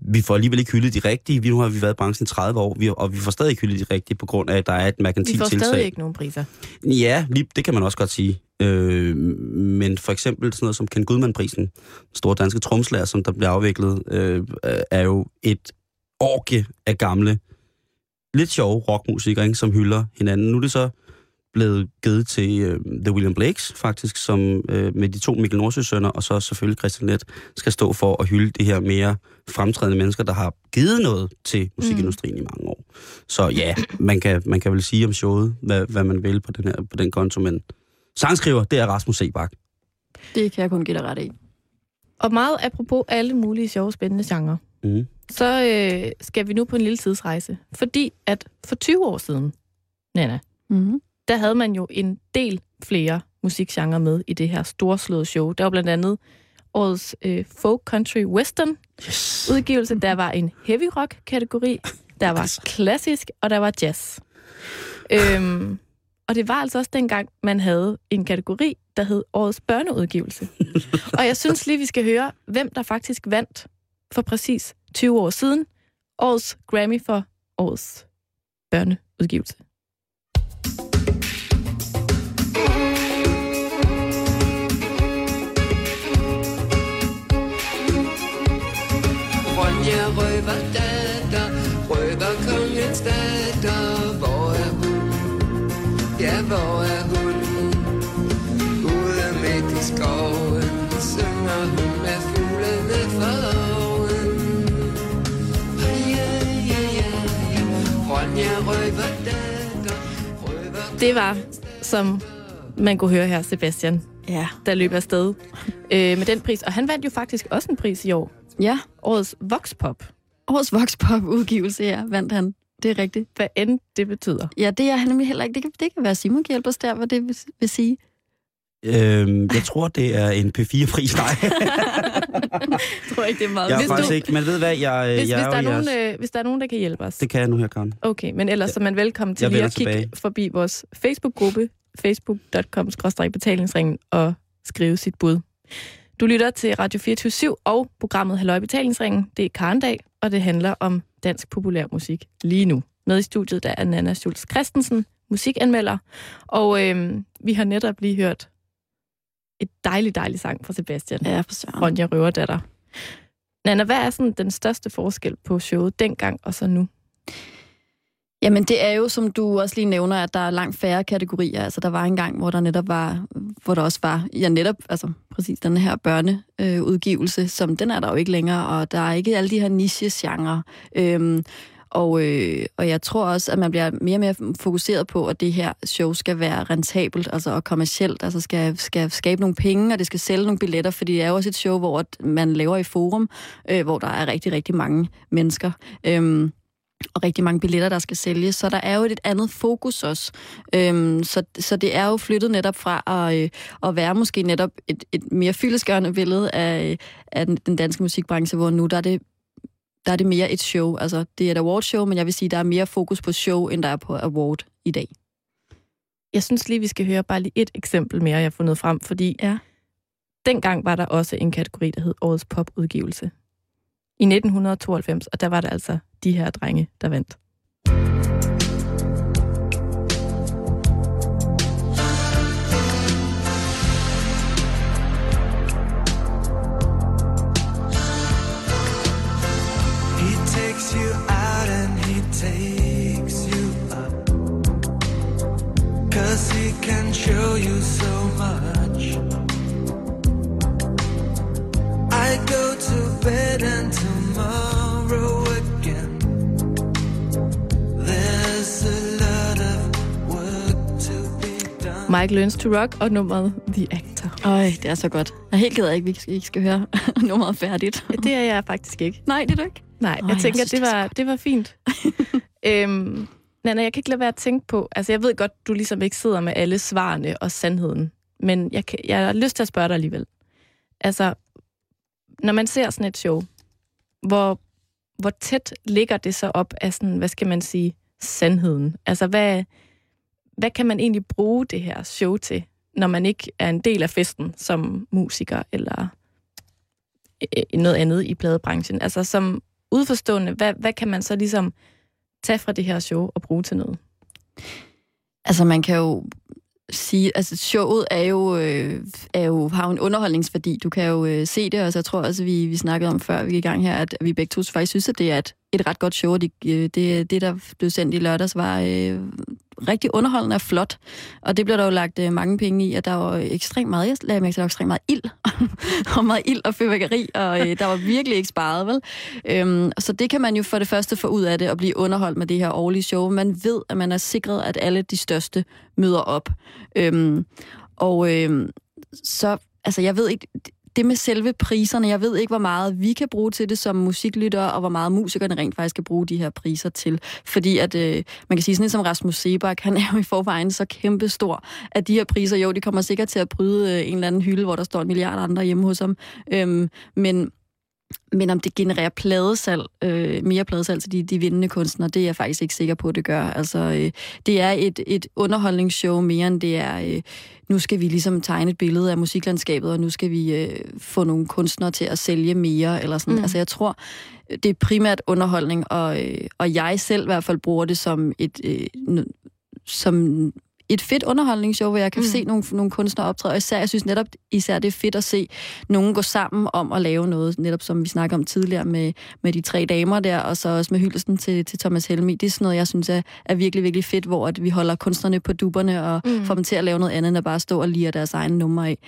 vi får alligevel ikke hyldet de rigtige. Vi, nu har vi været i branchen i 30 år, vi, og vi får stadig ikke hyldet de rigtige, på grund af, at der er et Vi merkantilt får tiltag. stadig ikke nogen priser. Ja, lige, det kan man også godt sige. Øh, men for eksempel sådan noget som Ken Gudman-prisen, den store danske tromslager, som der bliver afviklet, øh, er jo et orke af gamle, lidt sjove rockmusikere, ikke, som hylder hinanden. Nu er det så blevet givet til øh, The William Blakes, faktisk, som øh, med de to Mikkel Nordsø-sønner, og så selvfølgelig Christian Let, skal stå for at hylde de her mere fremtrædende mennesker, der har givet noget til musikindustrien mm. i mange år. Så ja, man kan, man kan vel sige om showet, hvad, hvad man vil på den, her, på den konto, men sangskriver, det er Rasmus Sebak. Det kan jeg kun give dig ret i. Og meget apropos alle mulige sjove, spændende genrer, Mm. så øh, skal vi nu på en lille tidsrejse. Fordi at for 20 år siden, Nana, Mm-hmm. Der havde man jo en del flere musikgenre med i det her storslåede show. Der var blandt andet årets øh, folk country western Yes. udgivelse. Der var en heavy rock kategori, der var klassisk, og der var jazz. Øhm, og det var altså også dengang, man havde en kategori, der hed årets børneudgivelse. og jeg synes lige, vi skal høre, hvem der faktisk vandt for præcis 20 år siden. Årets Grammy for årets børneudgivelse. Det var, som man kunne høre her, Sebastian, Ja. der løb afsted øh, med den pris. Og han vandt jo faktisk også en pris i år. Ja. Årets Voxpop. Årets Voxpop-udgivelse, ja, vandt han. Det er rigtigt. Hvad end det betyder. Ja, det er han nemlig heller ikke. Det kan, det kan være Simon kan hjælpe os der, hvad det vil, vil sige. Øhm, jeg tror, det er en P4-pris. Nej, Jeg tror ikke, det er meget. jeg er Hvis faktisk du- ikke. Men ved hvad, jeg, Hvis, jeg hvis, er der er nogen, jeres... øh, hvis der er nogen, der kan hjælpe os. Det kan jeg nu her, Karen. Okay, men ellers så er man velkommen til Jeg lige at kigge tilbage. forbi vores Facebook-gruppe, facebook.com-betalingsringen, og skrive sit bud. Du lytter til Radio 24 og programmet Halløj Betalingsringen. Det er Karen Dag, og det handler om dansk populærmusik lige nu. Med i studiet der er Nana Schultz Christensen, musikanmelder, og øhm, vi har netop lige hørt et dejligt, dejligt sang fra Sebastian. Ja, for søren. Ronja Røverdatter. Nana, hvad er sådan den største forskel på showet dengang og så nu? Jamen, det er jo, som du også lige nævner, at der er langt færre kategorier. Altså, der var en gang, hvor der netop var, hvor der også var, ja, netop, altså, præcis den her børneudgivelse, øh, som den er der jo ikke længere, og der er ikke alle de her niche-genre. Øhm, og, øh, og jeg tror også, at man bliver mere og mere fokuseret på, at det her show skal være rentabelt altså, og kommercielt, altså skal, skal skabe nogle penge, og det skal sælge nogle billetter, fordi det er jo også et show, hvor man laver i forum, øh, hvor der er rigtig, rigtig mange mennesker. Øhm, og rigtig mange billetter, der skal sælges. Så der er jo et andet fokus også. Øhm, så, så det er jo flyttet netop fra at, øh, at være måske netop et, et mere fyldesgørende billede af, øh, af den, den danske musikbranche, hvor nu der er det der er det mere et show. Altså, det er et awardshow, men jeg vil sige, der er mere fokus på show, end der er på award i dag. Jeg synes lige, vi skal høre bare lige et eksempel mere, jeg har fundet frem, fordi Ja. dengang var der også en kategori, der hed Årets Popudgivelse. I 1992, og der var det altså de her drenge, der vandt. Takes you out and he takes you up. Cause he can show you so much. I go to bed and tomorrow again. There's a lot of work to be done. Mike Learns to Rock og nummeret The Actor. Øj, det er så godt. Jeg er helt ked af, at vi ikke skal, høre nummeret færdigt. Det er jeg faktisk ikke. Nej, det er du ikke. Nej, Åh, jeg jeg tænker, synes, det det var, det var fint. øhm, Nana, jeg kan ikke lade være at tænke på, altså jeg ved godt, du ligesom ikke sidder med alle svarene og sandheden, men jeg, kan, jeg har lyst til at spørge dig alligevel. Altså, når man ser sådan et show, hvor hvor tæt ligger det så op af sådan, hvad skal man sige, sandheden? Altså, hvad, hvad kan man egentlig bruge det her show til, når man ikke er en del af festen som musiker eller øh, noget andet i pladebranchen? Altså, som udforstående, hvad, hvad kan man så ligesom tage fra det her show og bruge til noget? Altså, man kan jo sige, altså showet er jo, øh, er jo, har jo en underholdningsværdi. Du kan jo øh, se det, og så jeg tror også, vi, vi snakkede om før vi gik i gang her, at vi begge to faktisk synes, at det er et, et ret godt show. Det, øh, det, det, der blev sendt i lørdags, var øh, rigtig underholdende og flot. Og det blev der jo lagt øh, mange penge i, og der var ekstremt meget, jeg lagde mærke til, der var ekstremt meget ild, og meget ild og fyrværkeri, og øh, der var virkelig ikke sparet, vel? Øhm, så det kan man jo for det første få ud af det, og blive underholdt med det her årlige show. Man ved, at man er sikret, at alle de største møder op. Øhm, og øh, så, altså jeg ved ikke, det med selve priserne, jeg ved ikke, hvor meget vi kan bruge til det som musiklyttere, og hvor meget musikerne rent faktisk kan bruge de her priser til. Fordi at, øh, man kan sige sådan lidt som Rasmus Sebak, han er jo i forvejen så kæmpestor, at de her priser, jo, de kommer sikkert til at bryde øh, en eller anden hylde, hvor der står en milliard andre hjemme hos ham. Øhm, men men om det genererer pladesalg, øh, mere pladesalg til de, de vindende kunstnere, det er jeg faktisk ikke sikker på, at det gør. Altså, øh, det er et, et underholdningsshow mere end det er, øh, nu skal vi ligesom tegne et billede af musiklandskabet, og nu skal vi øh, få nogle kunstnere til at sælge mere, eller sådan. Mm. Altså, jeg tror, det er primært underholdning, og, øh, og jeg selv i hvert fald bruger det som et, øh, som et fedt underholdningsshow, hvor jeg kan mm. se nogle, nogle kunstnere optræde. Og især, jeg synes netop, især det er fedt at se nogen gå sammen om at lave noget, netop som vi snakker om tidligere med, med de tre damer der, og så også med hyldelsen til, til Thomas Helmi. Det er sådan noget, jeg synes er, er virkelig, virkelig fedt, hvor at vi holder kunstnerne på duberne og mm. får dem til at lave noget andet, end at bare stå og lire deres egne numre af.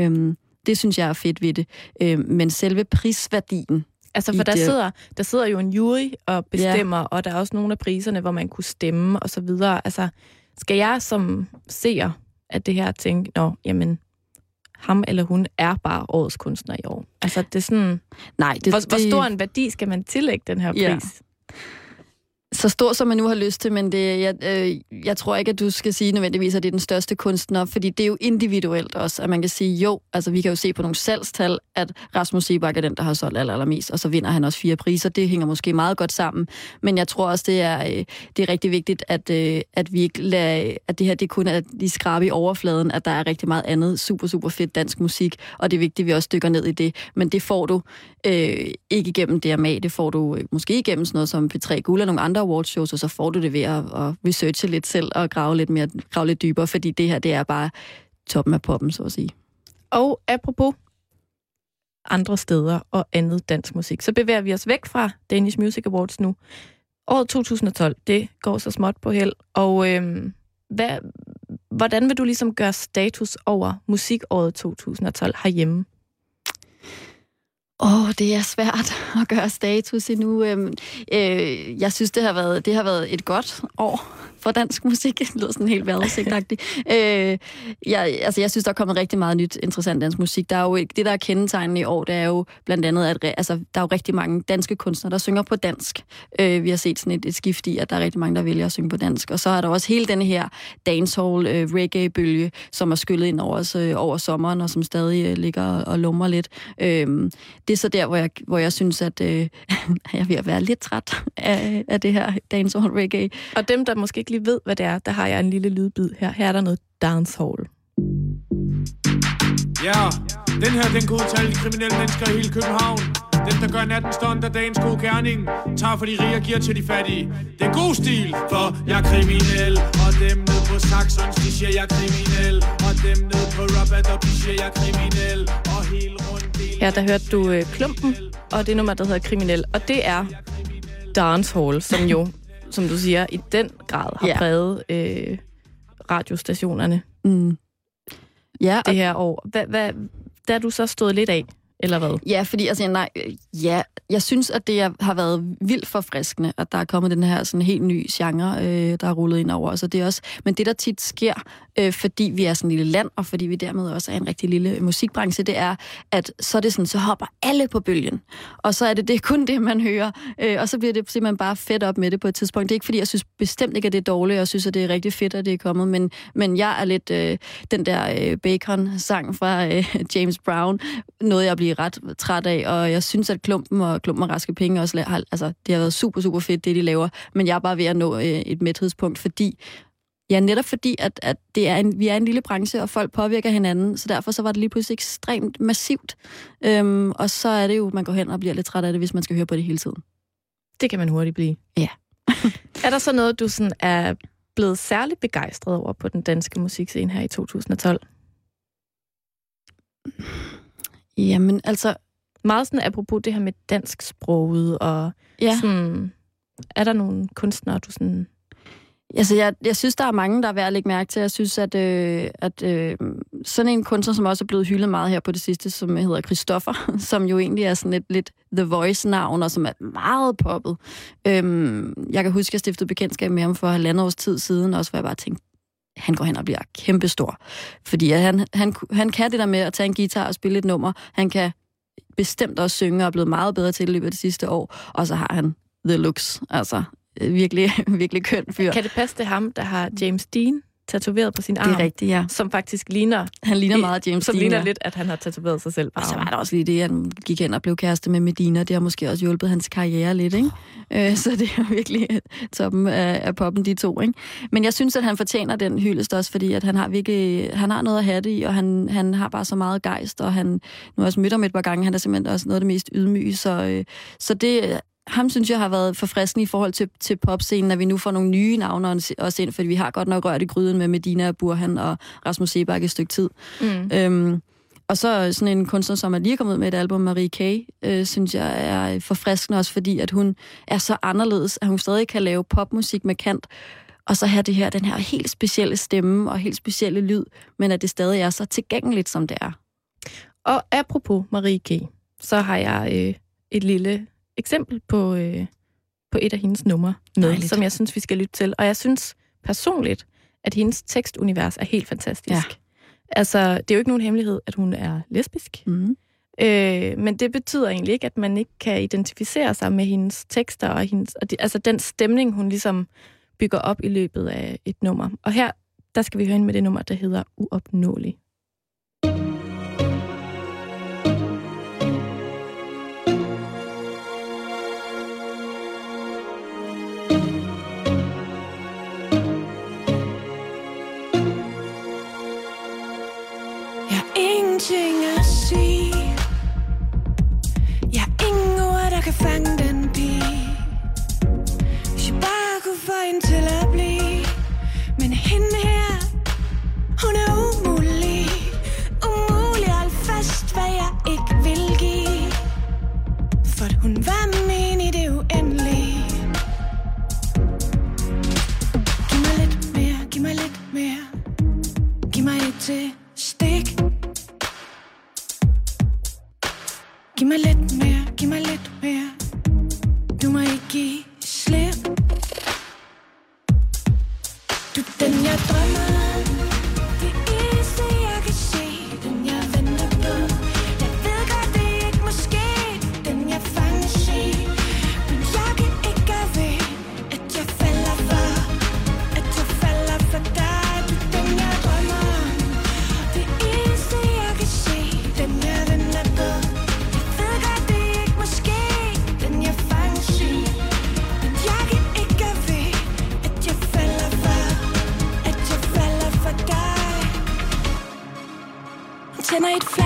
Øhm, det synes jeg er fedt ved det. Øhm, men selve prisværdien, Altså, for der sidder, der sidder jo en jury og bestemmer, ja. og der er også nogle af priserne, hvor man kunne stemme og så videre. Altså, skal jeg som seer af det her tænke, nå, jamen, ham eller hun er bare årets kunstner i år. Altså, det er sådan... Nej, det, hvor, det, hvor stor en værdi skal man tillægge den her pris? Ja så stor, som man nu har lyst til, men det, jeg, øh, jeg tror ikke, at du skal sige nødvendigvis, at det er den største kunstner, fordi det er jo individuelt også, at man kan sige, jo, altså vi kan jo se på nogle salgstal, at Rasmus Sebak er den, der har solgt aller, allermest, og så vinder han også fire priser. Det hænger måske meget godt sammen, men jeg tror også, det er, øh, det er rigtig vigtigt, at, øh, at vi ikke lader, at det her det kun er de skrabe i overfladen, at der er rigtig meget andet super, super fedt dansk musik, og det er vigtigt, at vi også dykker ned i det, men det får du øh, ikke igennem DMA, det får du øh, måske igennem sådan noget som P3 Guld og nogle andre awardshows, og så får du det ved at, at researche lidt selv og grave lidt, mere, grave lidt dybere, fordi det her, det er bare toppen af poppen, så at sige. Og apropos andre steder og andet dansk musik, så bevæger vi os væk fra Danish Music Awards nu. Året 2012, det går så småt på held, og øhm, hvad, hvordan vil du ligesom gøre status over musikåret 2012 herhjemme? Åh, oh, det er svært at gøre status endnu. Øhm, øh, jeg synes, det har, været, det har været et godt år for dansk musik. Det lyder sådan helt vejrudsigtagtigt. øh, jeg, altså, jeg synes, der er kommet rigtig meget nyt, interessant dansk musik. Der er jo, det, der er kendetegnende i år, det er jo blandt andet, at altså, der er jo rigtig mange danske kunstnere, der synger på dansk. Øh, vi har set sådan et, et skift i, at der er rigtig mange, der vælger at synge på dansk. Og så er der også hele denne her dancehall øh, reggae-bølge, som er skyllet ind over, os, øh, over sommeren, og som stadig øh, ligger og, og lummer lidt. Øh, det er så der, hvor jeg, hvor jeg synes, at øh, jeg er ved at være lidt træt af, af det her dancehall reggae. Og dem, der måske ikke lige ved, hvad det er, der har jeg en lille lydbid her. Her er der noget dancehall. Ja, den her, den kan udtale de kriminelle mennesker i hele København. Den, der gør natten stund af dagens gode gerning Tager for de rige og giver til de fattige Det er god stil, for jeg er kriminel Og dem ned på Saxons, de siger jeg er kriminel Og dem ned på Rabat, de siger jeg er kriminel Og helt rundt Ja, der hørte du øh, Klumpen, og det nummer, der hedder Kriminel. Og det er dancehall, som jo, som du siger, i den grad har Ja. præget øh, radiostationerne Mm. Ja, det her år. Hvad, hvad, der er du så stået lidt af, eller hvad? Ja, fordi altså, nej, øh, ja, jeg synes, at det har været vildt forfriskende, at der er kommet den her sådan helt ny genre, øh, der er rullet ind over os. Og det er også, men det, der tit sker, øh, fordi vi er sådan et lille land, og fordi vi dermed også er en rigtig lille øh, musikbranche, det er, at så er det sådan, så hopper alle på bølgen. Og så er det, det er kun det, man hører. Øh, og så bliver det simpelthen bare fedt op med det på et tidspunkt. Det er ikke, fordi jeg synes bestemt ikke, at det er dårligt, og jeg synes, at det er rigtig fedt, at det er kommet, men, men jeg er lidt øh, den der øh, Bacon-sang fra øh, James Brown, noget jeg bliver blive ret træt af, og jeg synes, at Klumpen og Klumpen og Raske Penge også har, altså, det har været super, super fedt, det de laver, men jeg er bare ved at nå øh, et mæthedspunkt, fordi Ja, netop fordi, at, at det er en, vi er en lille branche, og folk påvirker hinanden, så derfor så var det lige pludselig ekstremt massivt. Øhm, og så er det jo, man går hen og bliver lidt træt af det, hvis man skal høre på det hele tiden. Det kan man hurtigt blive. Ja. er der så noget, du sådan er blevet særligt begejstret over på den danske musikscene her i 2012? Jamen, altså, Meget sådan apropos det her med dansk sproget, og ja. sådan, er der nogle kunstnere, du sådan... Altså, jeg, jeg synes, der er mange, der er værd at lægge mærke til. Jeg synes, at, øh, at øh, sådan en kunstner, som også er blevet hyldet meget her på det sidste, som hedder Christoffer, som jo egentlig er sådan et lidt The Voice-navn, og som er meget poppet. Øhm, jeg kan huske, at jeg stiftede bekendtskab med ham for halvandet års tid siden, også hvor jeg bare tænkte, han går hen og bliver kæmpestor. Fordi at han, han, han kan det der med at tage en guitar og spille et nummer. Han kan bestemt også synge og er blevet meget bedre til det i løbet af det sidste år. Og så har han the looks. Altså, øh, virkelig, virkelig køn fyr. Kan det passe, det ham, der har James Dean tatoveret på sin arm? Det er rigtigt, ja. Som faktisk ligner... Han ligner meget James Som Dean, ligner ja. lidt, at han har tatoveret sig selv på Og så var der også lige det, at han gik hen og blev kæreste med Medina. Det har måske også hjulpet hans karriere lidt, ikke? Øh, så det er virkelig toppen af, af poppen, de to, ikke? Men jeg synes, at han fortjener den hyldest også, fordi at han har virkelig, han har noget at have det i, og han, han har bare så meget gejst, og han, nu har også mødt ham et par gange, han er simpelthen også noget af det mest ydmyge, så, øh, så det, ham synes jeg har været forfriskende i forhold til, til popscenen, at vi nu får nogle nye navne også ind, fordi vi har godt nok rørt i gryden med Medina Burhan og Rasmus Sebak et stykke tid. Mm. Øhm, og så sådan en kunstner, som er lige kommet ud med et album, Marie K., øh, synes jeg er forfriskende også, fordi at hun er så anderledes, at hun stadig kan lave popmusik med kant, og så have det her, den her helt specielle stemme og helt specielle lyd, men at det stadig er så tilgængeligt, som det er. Og apropos Marie K., så har jeg øh, et lille eksempel på, øh, på et af hendes numre med, Dejligt. som jeg synes, vi skal lytte til. Og jeg synes personligt, at hendes tekstunivers er helt fantastisk. Ja. Altså, det er jo ikke nogen hemmelighed, at hun er lesbisk. Mm. Øh, men det betyder egentlig ikke, at man ikke kan identificere sig med hendes tekster og, hendes, og de, altså den stemning, hun ligesom bygger op i løbet af et nummer. Og her, der skal vi høre hende med det nummer, der hedder Uopnåelig. En til at blive. Men hende her, hun er umulig. Umulig at fast, hvad jeg ikke vil give. For hun var min i det uendelige. Giv mig lidt mere, giv mig lidt mere. Giv mig et til stik. Giv mig lidt mere, giv mig lidt night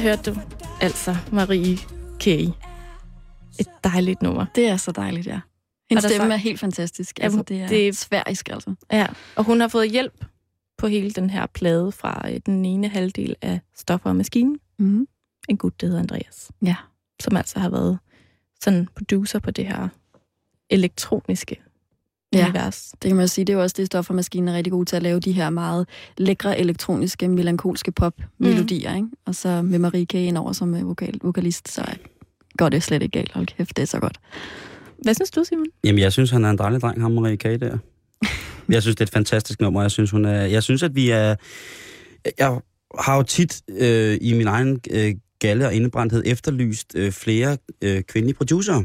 hørte du altså Marie K. Et dejligt nummer. Det er så dejligt, ja. Hendes stemme så- er helt fantastisk. Ja, Altså, det er det- sværisk, altså. Ja, og hun har fået hjælp på hele den her plade fra øh, den ene halvdel af Stoffer og Maskinen. Mm. En gut, der hedder Andreas. Ja. Som altså har været sådan producer på det her elektroniske Ja. univers. Det kan man sige, det er jo også det, Stoffer Maskinen er rigtig god til at lave de her meget lækre elektroniske, melankolske pop-melodier, ikke? Og så med Marie K. over som øh, vokal, vokalist, så går det slet ikke galt. Hold kæft, det er så godt. Hvad synes du, Simon? Jamen, jeg synes, han er en dejlig dreng, ham Marie K. der. Jeg synes, det er et fantastisk nummer. Jeg synes, hun er, jeg synes at vi er... Jeg har jo tit øh, i min egen øh, galle og indebrændthed efterlyst øh, flere øh, kvindelige producer,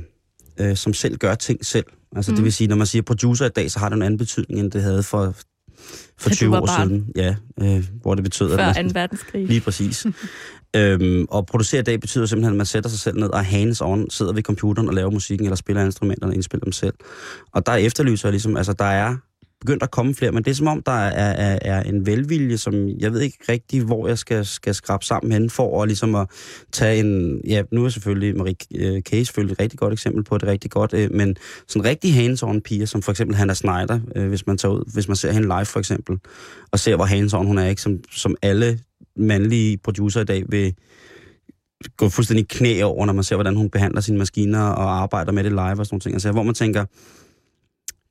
øh, som selv gør ting selv. Altså mm. det vil sige, når man siger producer i dag, så har det en anden betydning, end det havde for, for Da du 20 var år barn. siden. Ja, øh, hvor det betød, at Før man, 2. verdenskrig. Lige præcis. øhm, og producere i dag betyder simpelthen, at man sætter sig selv ned og hands on, sidder ved computeren og laver musikken, eller spiller instrumenterne og indspiller dem selv. Og der efterlyser jeg ligesom, altså der er begyndt at komme flere, men det er som om, der er, er, er en velvilje, som jeg ved ikke rigtig, hvor jeg skal, skal skrabe sammen hen for at ligesom at tage en, ja, nu er selvfølgelig Marie øh, Case selvfølgelig et rigtig godt eksempel på det, rigtig godt, øh, men sådan rigtig hands-on piger, som for eksempel Hannah Snyder, øh, hvis man tager ud, hvis man ser hende live for eksempel, og ser, hvor hands-on hun er, ikke? Som, som alle mandlige producer i dag vil gå fuldstændig knæ over, når man ser, hvordan hun behandler sine maskiner og arbejder med det live og sådan nogle ting. Altså, hvor man tænker,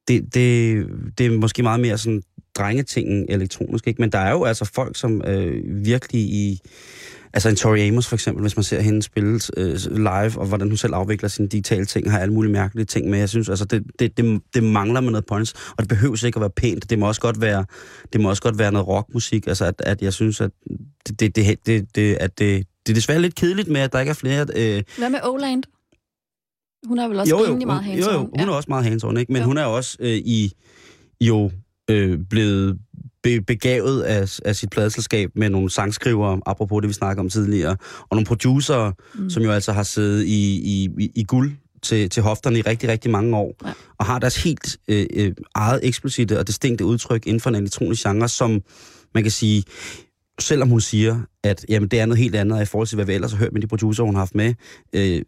det, det, det er måske meget mere sådan drengetingen elektronisk, ikke? Men der er jo altså folk, som øh, virkelig i... Altså en Tori Amos for eksempel, hvis man ser hende spille øh, live, og hvordan hun selv afvikler sine digitale ting, har alle mulige mærkelige ting med. Jeg synes, altså, det, det, det, det mangler med noget points, og det behøver ikke at være pænt. Det må også godt være, det må også godt være noget rockmusik. Altså, at, at jeg synes, at det, det, det, det, det, at det, det er desværre lidt kedeligt med, at der ikke er flere... Øh, Hvad med Oland? Hun er vel også jo, rimelig meget jo, hands jo, hun er også meget hands ikke? Men Jo. hun er også øh, i jo øh, blevet be, begavet af, af sit pladeselskab med nogle sangskrivere, apropos det, vi snakker om tidligere, og nogle producer, mm. som jo altså har siddet i, i, i, i guld til, til hofterne i rigtig, rigtig mange år, Ja. og har deres helt øh, øh, eget eksplicite og distinkte udtryk inden for en elektronisk genre, som man kan sige, selvom hun siger, at jamen, det er noget helt andet i forhold til, hvad vi ellers har hørt med de producer, hun har haft med, øh,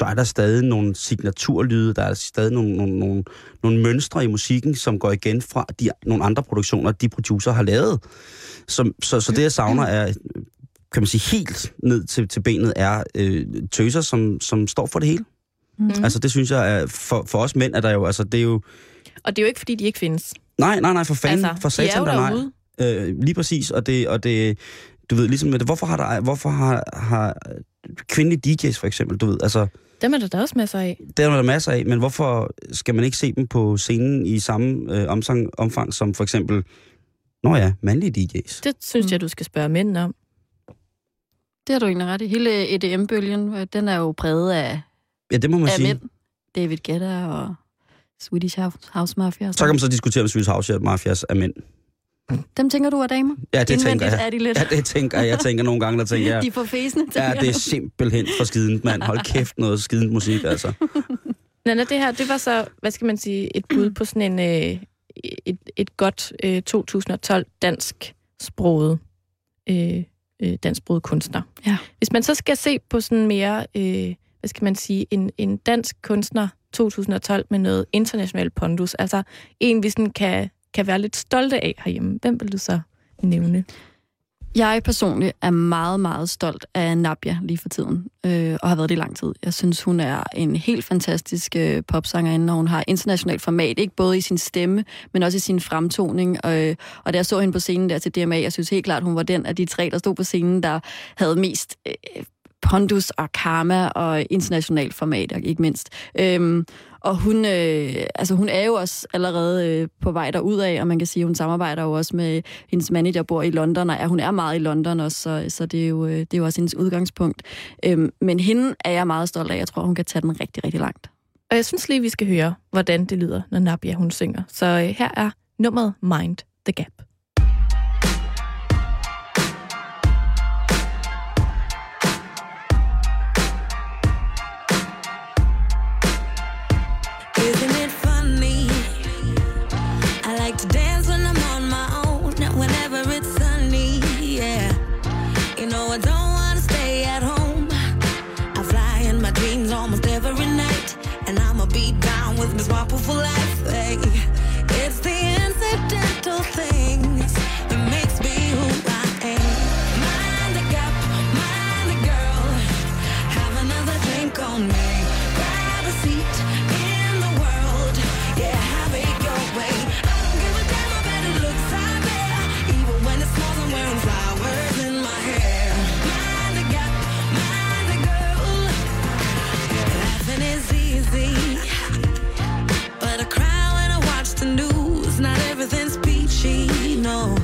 så er der stadig nogle signaturlyde, der er stadig nogle, nogle, nogle, nogle mønstre i musikken, som går igen fra de, nogle andre produktioner, de producer har lavet. Så, så, så det, jeg savner, er, kan man sige, helt ned til, til benet, er øh, tøser, som, som står for det hele. Mm. Altså, det synes jeg, er, for, for os mænd er der jo, altså, det er jo, Og det er jo ikke, fordi de ikke findes. nej, nej, nej, for fanden, altså, for de er satan, jo der nej. Øh, lige præcis, og det, og det, du ved, ligesom med det, hvorfor har der, hvorfor har, har kvindelige DJ's for eksempel, du ved, altså, Dem er der da også masser af. det er der masser af, men hvorfor skal man ikke se dem på scenen i samme øh, omfang, omfang som for eksempel, nå ja, mandlige DJ's? Det synes Mm. jeg, du skal spørge mændene om. Det har du egentlig ret i. Hele EDM-bølgen, øh, den er jo præget af, Ja, det må man af sige. mænd. David Guetta og Swedish House, Mafia. og Så kan man så diskutere, om Swedish House Mafias er mænd. Dem tænker du er damer? Ja, det tænker jeg. er de lidt. Ja, det tænker jeg. Jeg tænker nogle gange, der tænker jeg, De får fæsende, ja, det er simpelthen for skident, mand. Hold kæft, noget skident musik, altså. Nana, det her, det var så, hvad skal man sige, et bud på sådan en, øh, et, et godt øh, 2012 dansk sproget, øh, øh, dansk sproget kunstner. Ja. Hvis man så skal se på sådan mere, øh, hvad skal man sige, en, en dansk kunstner 2012 med noget international pondus, altså en, vi sådan kan, kan være lidt stolte af herhjemme, hvem vil du så nævne? Jeg personligt er meget, meget stolt af Nabia lige for tiden, øh, og har været det i lang tid. Jeg synes, hun er en helt fantastisk øh, popsangerinde, og hun har internationalt format, ikke både i sin stemme, men også i sin fremtoning. Øh, og da jeg så hende på scenen der til DMA, jeg synes helt klart, hun var den af de tre, der stod på scenen, der havde mest øh, pondus og karma og internationalt format, ikke mindst. Øhm, og hun, øh, altså hun er jo også allerede øh, på vej derud af, og man kan sige, at hun samarbejder jo også med hendes manager, bor i London, og ja, hun er meget i London også, så, så det, er jo, øh, det er jo også hendes udgangspunkt. Øhm, men hende er jeg meget stolt af. Jeg tror, hun kan tage den rigtig, rigtig langt. Og jeg synes lige, vi skal høre, hvordan det lyder, når Nabia hun synger. Så øh, her er nummeret Mind the Gap. my powerful life the news. Not everything's peachy, no.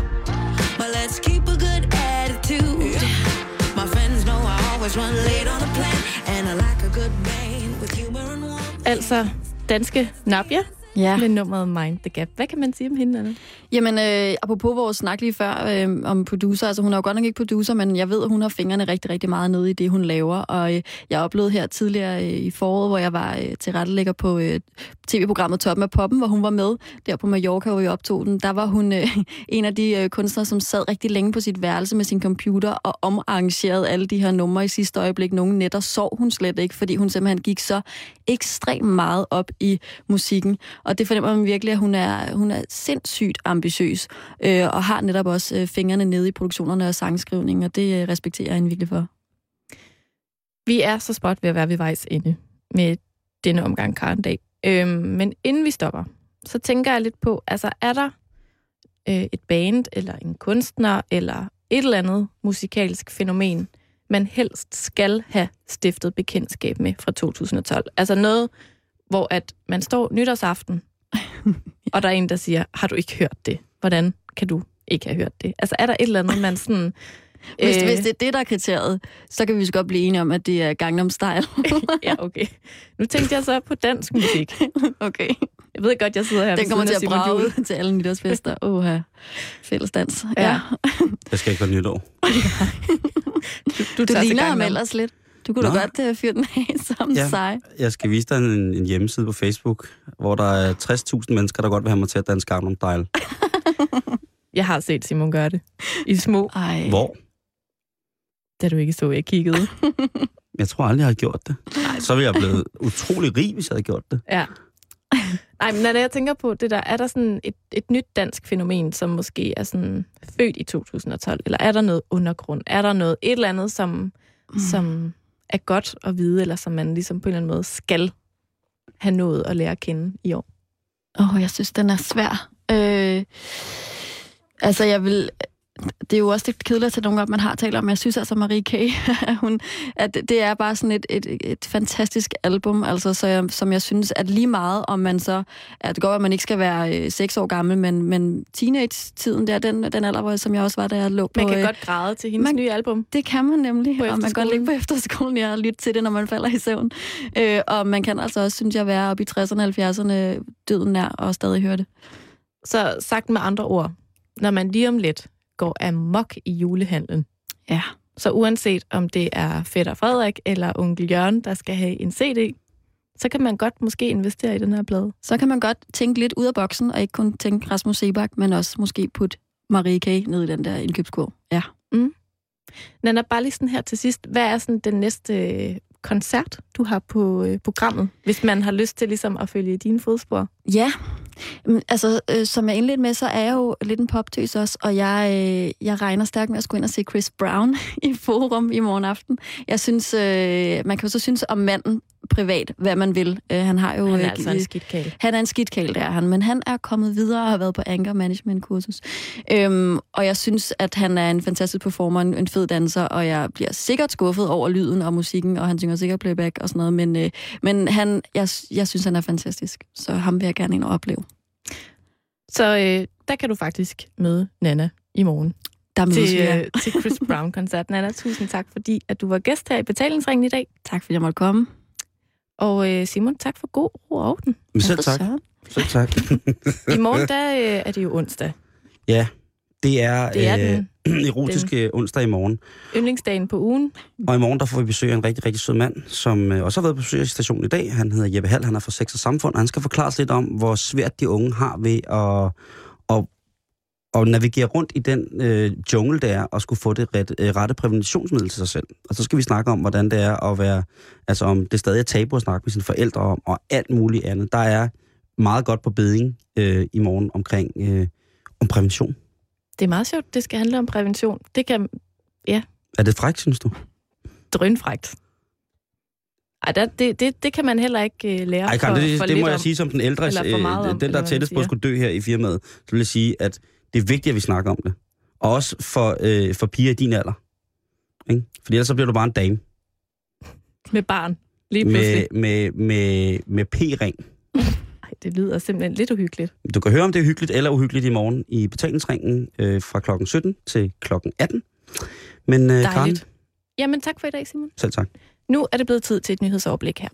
But let's keep a good attitude. My friends know I always run late on a plan, and I like a good man with humor and warmth. Altså, danske Nabia Ja. med nummeret Mind the Gap. Hvad kan man sige om hende, Anna? Jamen, øh, apropos vores snak lige før øh, om producer, altså hun er jo godt nok ikke producer, men jeg ved, at hun har fingrene rigtig, rigtig meget nede i det, hun laver. Og øh, jeg oplevede her tidligere øh, i foråret, hvor jeg var øh, til rettelægger på øh, tv-programmet Toppen af Poppen, hvor hun var med der på Mallorca, hvor vi optog den. Der var hun øh, en af de øh, kunstnere, som sad rigtig længe på sit værelse med sin computer og omarrangerede alle de her numre i sidste øjeblik. Nogle nætter sov hun slet ikke, fordi hun simpelthen gik så ekstremt meget op i musikken. Og det fornemmer man virkelig, at hun er, hun er sindssygt ambitiøs, øh, og har netop også øh, fingrene nede i produktionerne og sangskrivningen, og det øh, respekterer jeg hende virkelig for. Vi er så spot ved at være ved vejs ende med denne omgang Karndag. Øhm, men inden vi stopper, så tænker jeg lidt på, altså er der øh, et band, eller en kunstner, eller et eller andet musikalsk fænomen, man helst skal have stiftet bekendtskab med fra 2012? Altså noget, hvor at man står nytårsaften, og der er en, der siger, har du ikke hørt det? Hvordan kan du ikke have hørt det? Altså er der et eller andet, man sådan... Hvis, øh, hvis det er det, der er kriteriet, så kan vi så godt blive enige om, at det er Gangnam Style. ja, okay. Nu tænkte jeg så på dansk musik. okay. Jeg ved godt, jeg sidder her Den kommer til at brage ud til alle nytårsfester. Åh, fællesdans. Ja. Ja. Det skal ikke være nytår. Du, Du tager til ligner ham ellers lidt. Du kunne da Nå. godt uh, fyre den af som Ja. ja. sej. Jeg skal vise dig en, en hjemmeside på Facebook, hvor der er 60.000 mennesker, der godt vil have mig til at danse Gangnam Style. Jeg har set Simon gøre det. I små, Ej. Hvor? da du ikke så, jeg kiggede. Jeg tror aldrig, jeg har gjort det. Så ville jeg blevet utrolig rig, hvis jeg havde gjort det. Ja. Nej, men når jeg tænker på det der, er der sådan et, et nyt dansk fænomen, som måske er sådan født i 2012? Eller er der noget undergrund? Er der noget, et eller andet, som, mm. som er godt at vide, eller som man ligesom på en eller anden måde skal have nået at lære at kende i år? Åh, oh, jeg synes, den er svær. Øh, altså, jeg vil... Det er jo også lidt kedeligt at tage nogle op, man har talt om. Jeg synes altså, Marie K., hun, at det er bare sådan et, et, et fantastisk album, altså, så jeg, som jeg synes, at lige meget, om man så... At det går, at man ikke skal være øh, seks år gammel, men, men teenage-tiden der, den, den alder, hvor- som jeg også var, da jeg lå på... Man kan øh, godt græde til hendes man- nye album. Det kan man nemlig, og man kan godt ligge på efterskolen ja, og lytte til det, når man falder i søvn. Øh, og man kan altså også, synes jeg, være oppe i 60'erne og 70'erne døden nær og stadig høre det. Så sagt med andre ord, når man lige om lidt går amok i julehandlen, Ja. så uanset om det er fætter Frederik eller onkel Jørgen, der skal have en CD, så kan man godt måske investere i den her plade. Så kan man godt tænke lidt ud af boksen, og ikke kun tænke Rasmus Sebak, men også måske putte Marie K. ned i den der indkøbskurv. Ja. Nana, bare lige sådan her til sidst. Hvad er sådan den næste øh, koncert, du har på øh, programmet, hvis man har lyst til ligesom at følge i dine fodspor? Ja, altså øh, som jeg indledte med, så er jeg jo lidt en poptøs også, og jeg, øh, jeg regner stærkt med at skulle ind og se Chris Brown i Forum i morgen aften. Jeg synes, øh, man kan jo så synes om manden privat, hvad man vil. Øh, han har jo... Han er øh, altså en skidtkale. Han er en skidtkæl, det er han, men han er kommet videre og har været på anger management kursus. Øhm, og jeg synes, at han er en fantastisk performer, en, en fed danser, og jeg bliver sikkert skuffet over lyden og musikken, og han synger sikkert playback og sådan noget, men, øh, men han, jeg, jeg synes, han er fantastisk, så ham vil jeg gerne ind og opleve. Så øh, der kan du faktisk møde Nana i morgen Der mødes til, vi. ja. øh, til Chris Brown-koncert. Nana, tusind tak, fordi at du var gæst her i betalingsringen i dag. Tak fordi jeg måtte komme. Og øh, Simon, tak for god ro og orden. Men selv tak. Selv tak. I morgen der, øh, er det jo onsdag. ja, det er, Det er øh, erotiske onsdag i morgen. Yndlingsdagen på ugen. Og i morgen der får vi besøg af en rigtig, rigtig sød mand, som øh, også har været på besøg i stationen i dag. Han hedder Jeppe Hall, han er fra Sex og Samfund, og han skal forklare os lidt om, hvor svært de unge har ved at, at, at navigere rundt i den øh, jungle, der er, og skulle få det ret, øh, rette præventationsmiddel til sig selv. Og så skal vi snakke om, hvordan det er at være, altså om det stadig er tabu at snakke med sine forældre om, og alt muligt andet. Der er meget godt på beding øh, i morgen omkring øh, om prævention. Det er meget sjovt, det skal handle om prævention. Det kan Er det frækt, synes du? drønfrægt. Ej, der, det, det, det kan man heller ikke uh, lære Ej, Karen, for, det, for det lidt må jeg om. sige som den ældre, Eller for meget øh, den der hvad tættest på at skulle dø her i firmaet, så vil jeg sige, at det er vigtigt, at vi snakker om det. Og også for, øh, for piger i din alder. Ikke? Fordi ellers så bliver du bare en dame. Med barn, lige pludselig. Med, med, med, med P-ring. Ej, det lyder simpelthen lidt uhyggeligt. Du kan høre, om det er hyggeligt eller uhyggeligt i morgen i betalingsringen øh, fra klokken 17 til klokken 18. Men øh, Karen, Dejligt. Jamen, tak for i dag, Simon. selv tak. Nu er det blevet tid til et nyhedsoverblik her.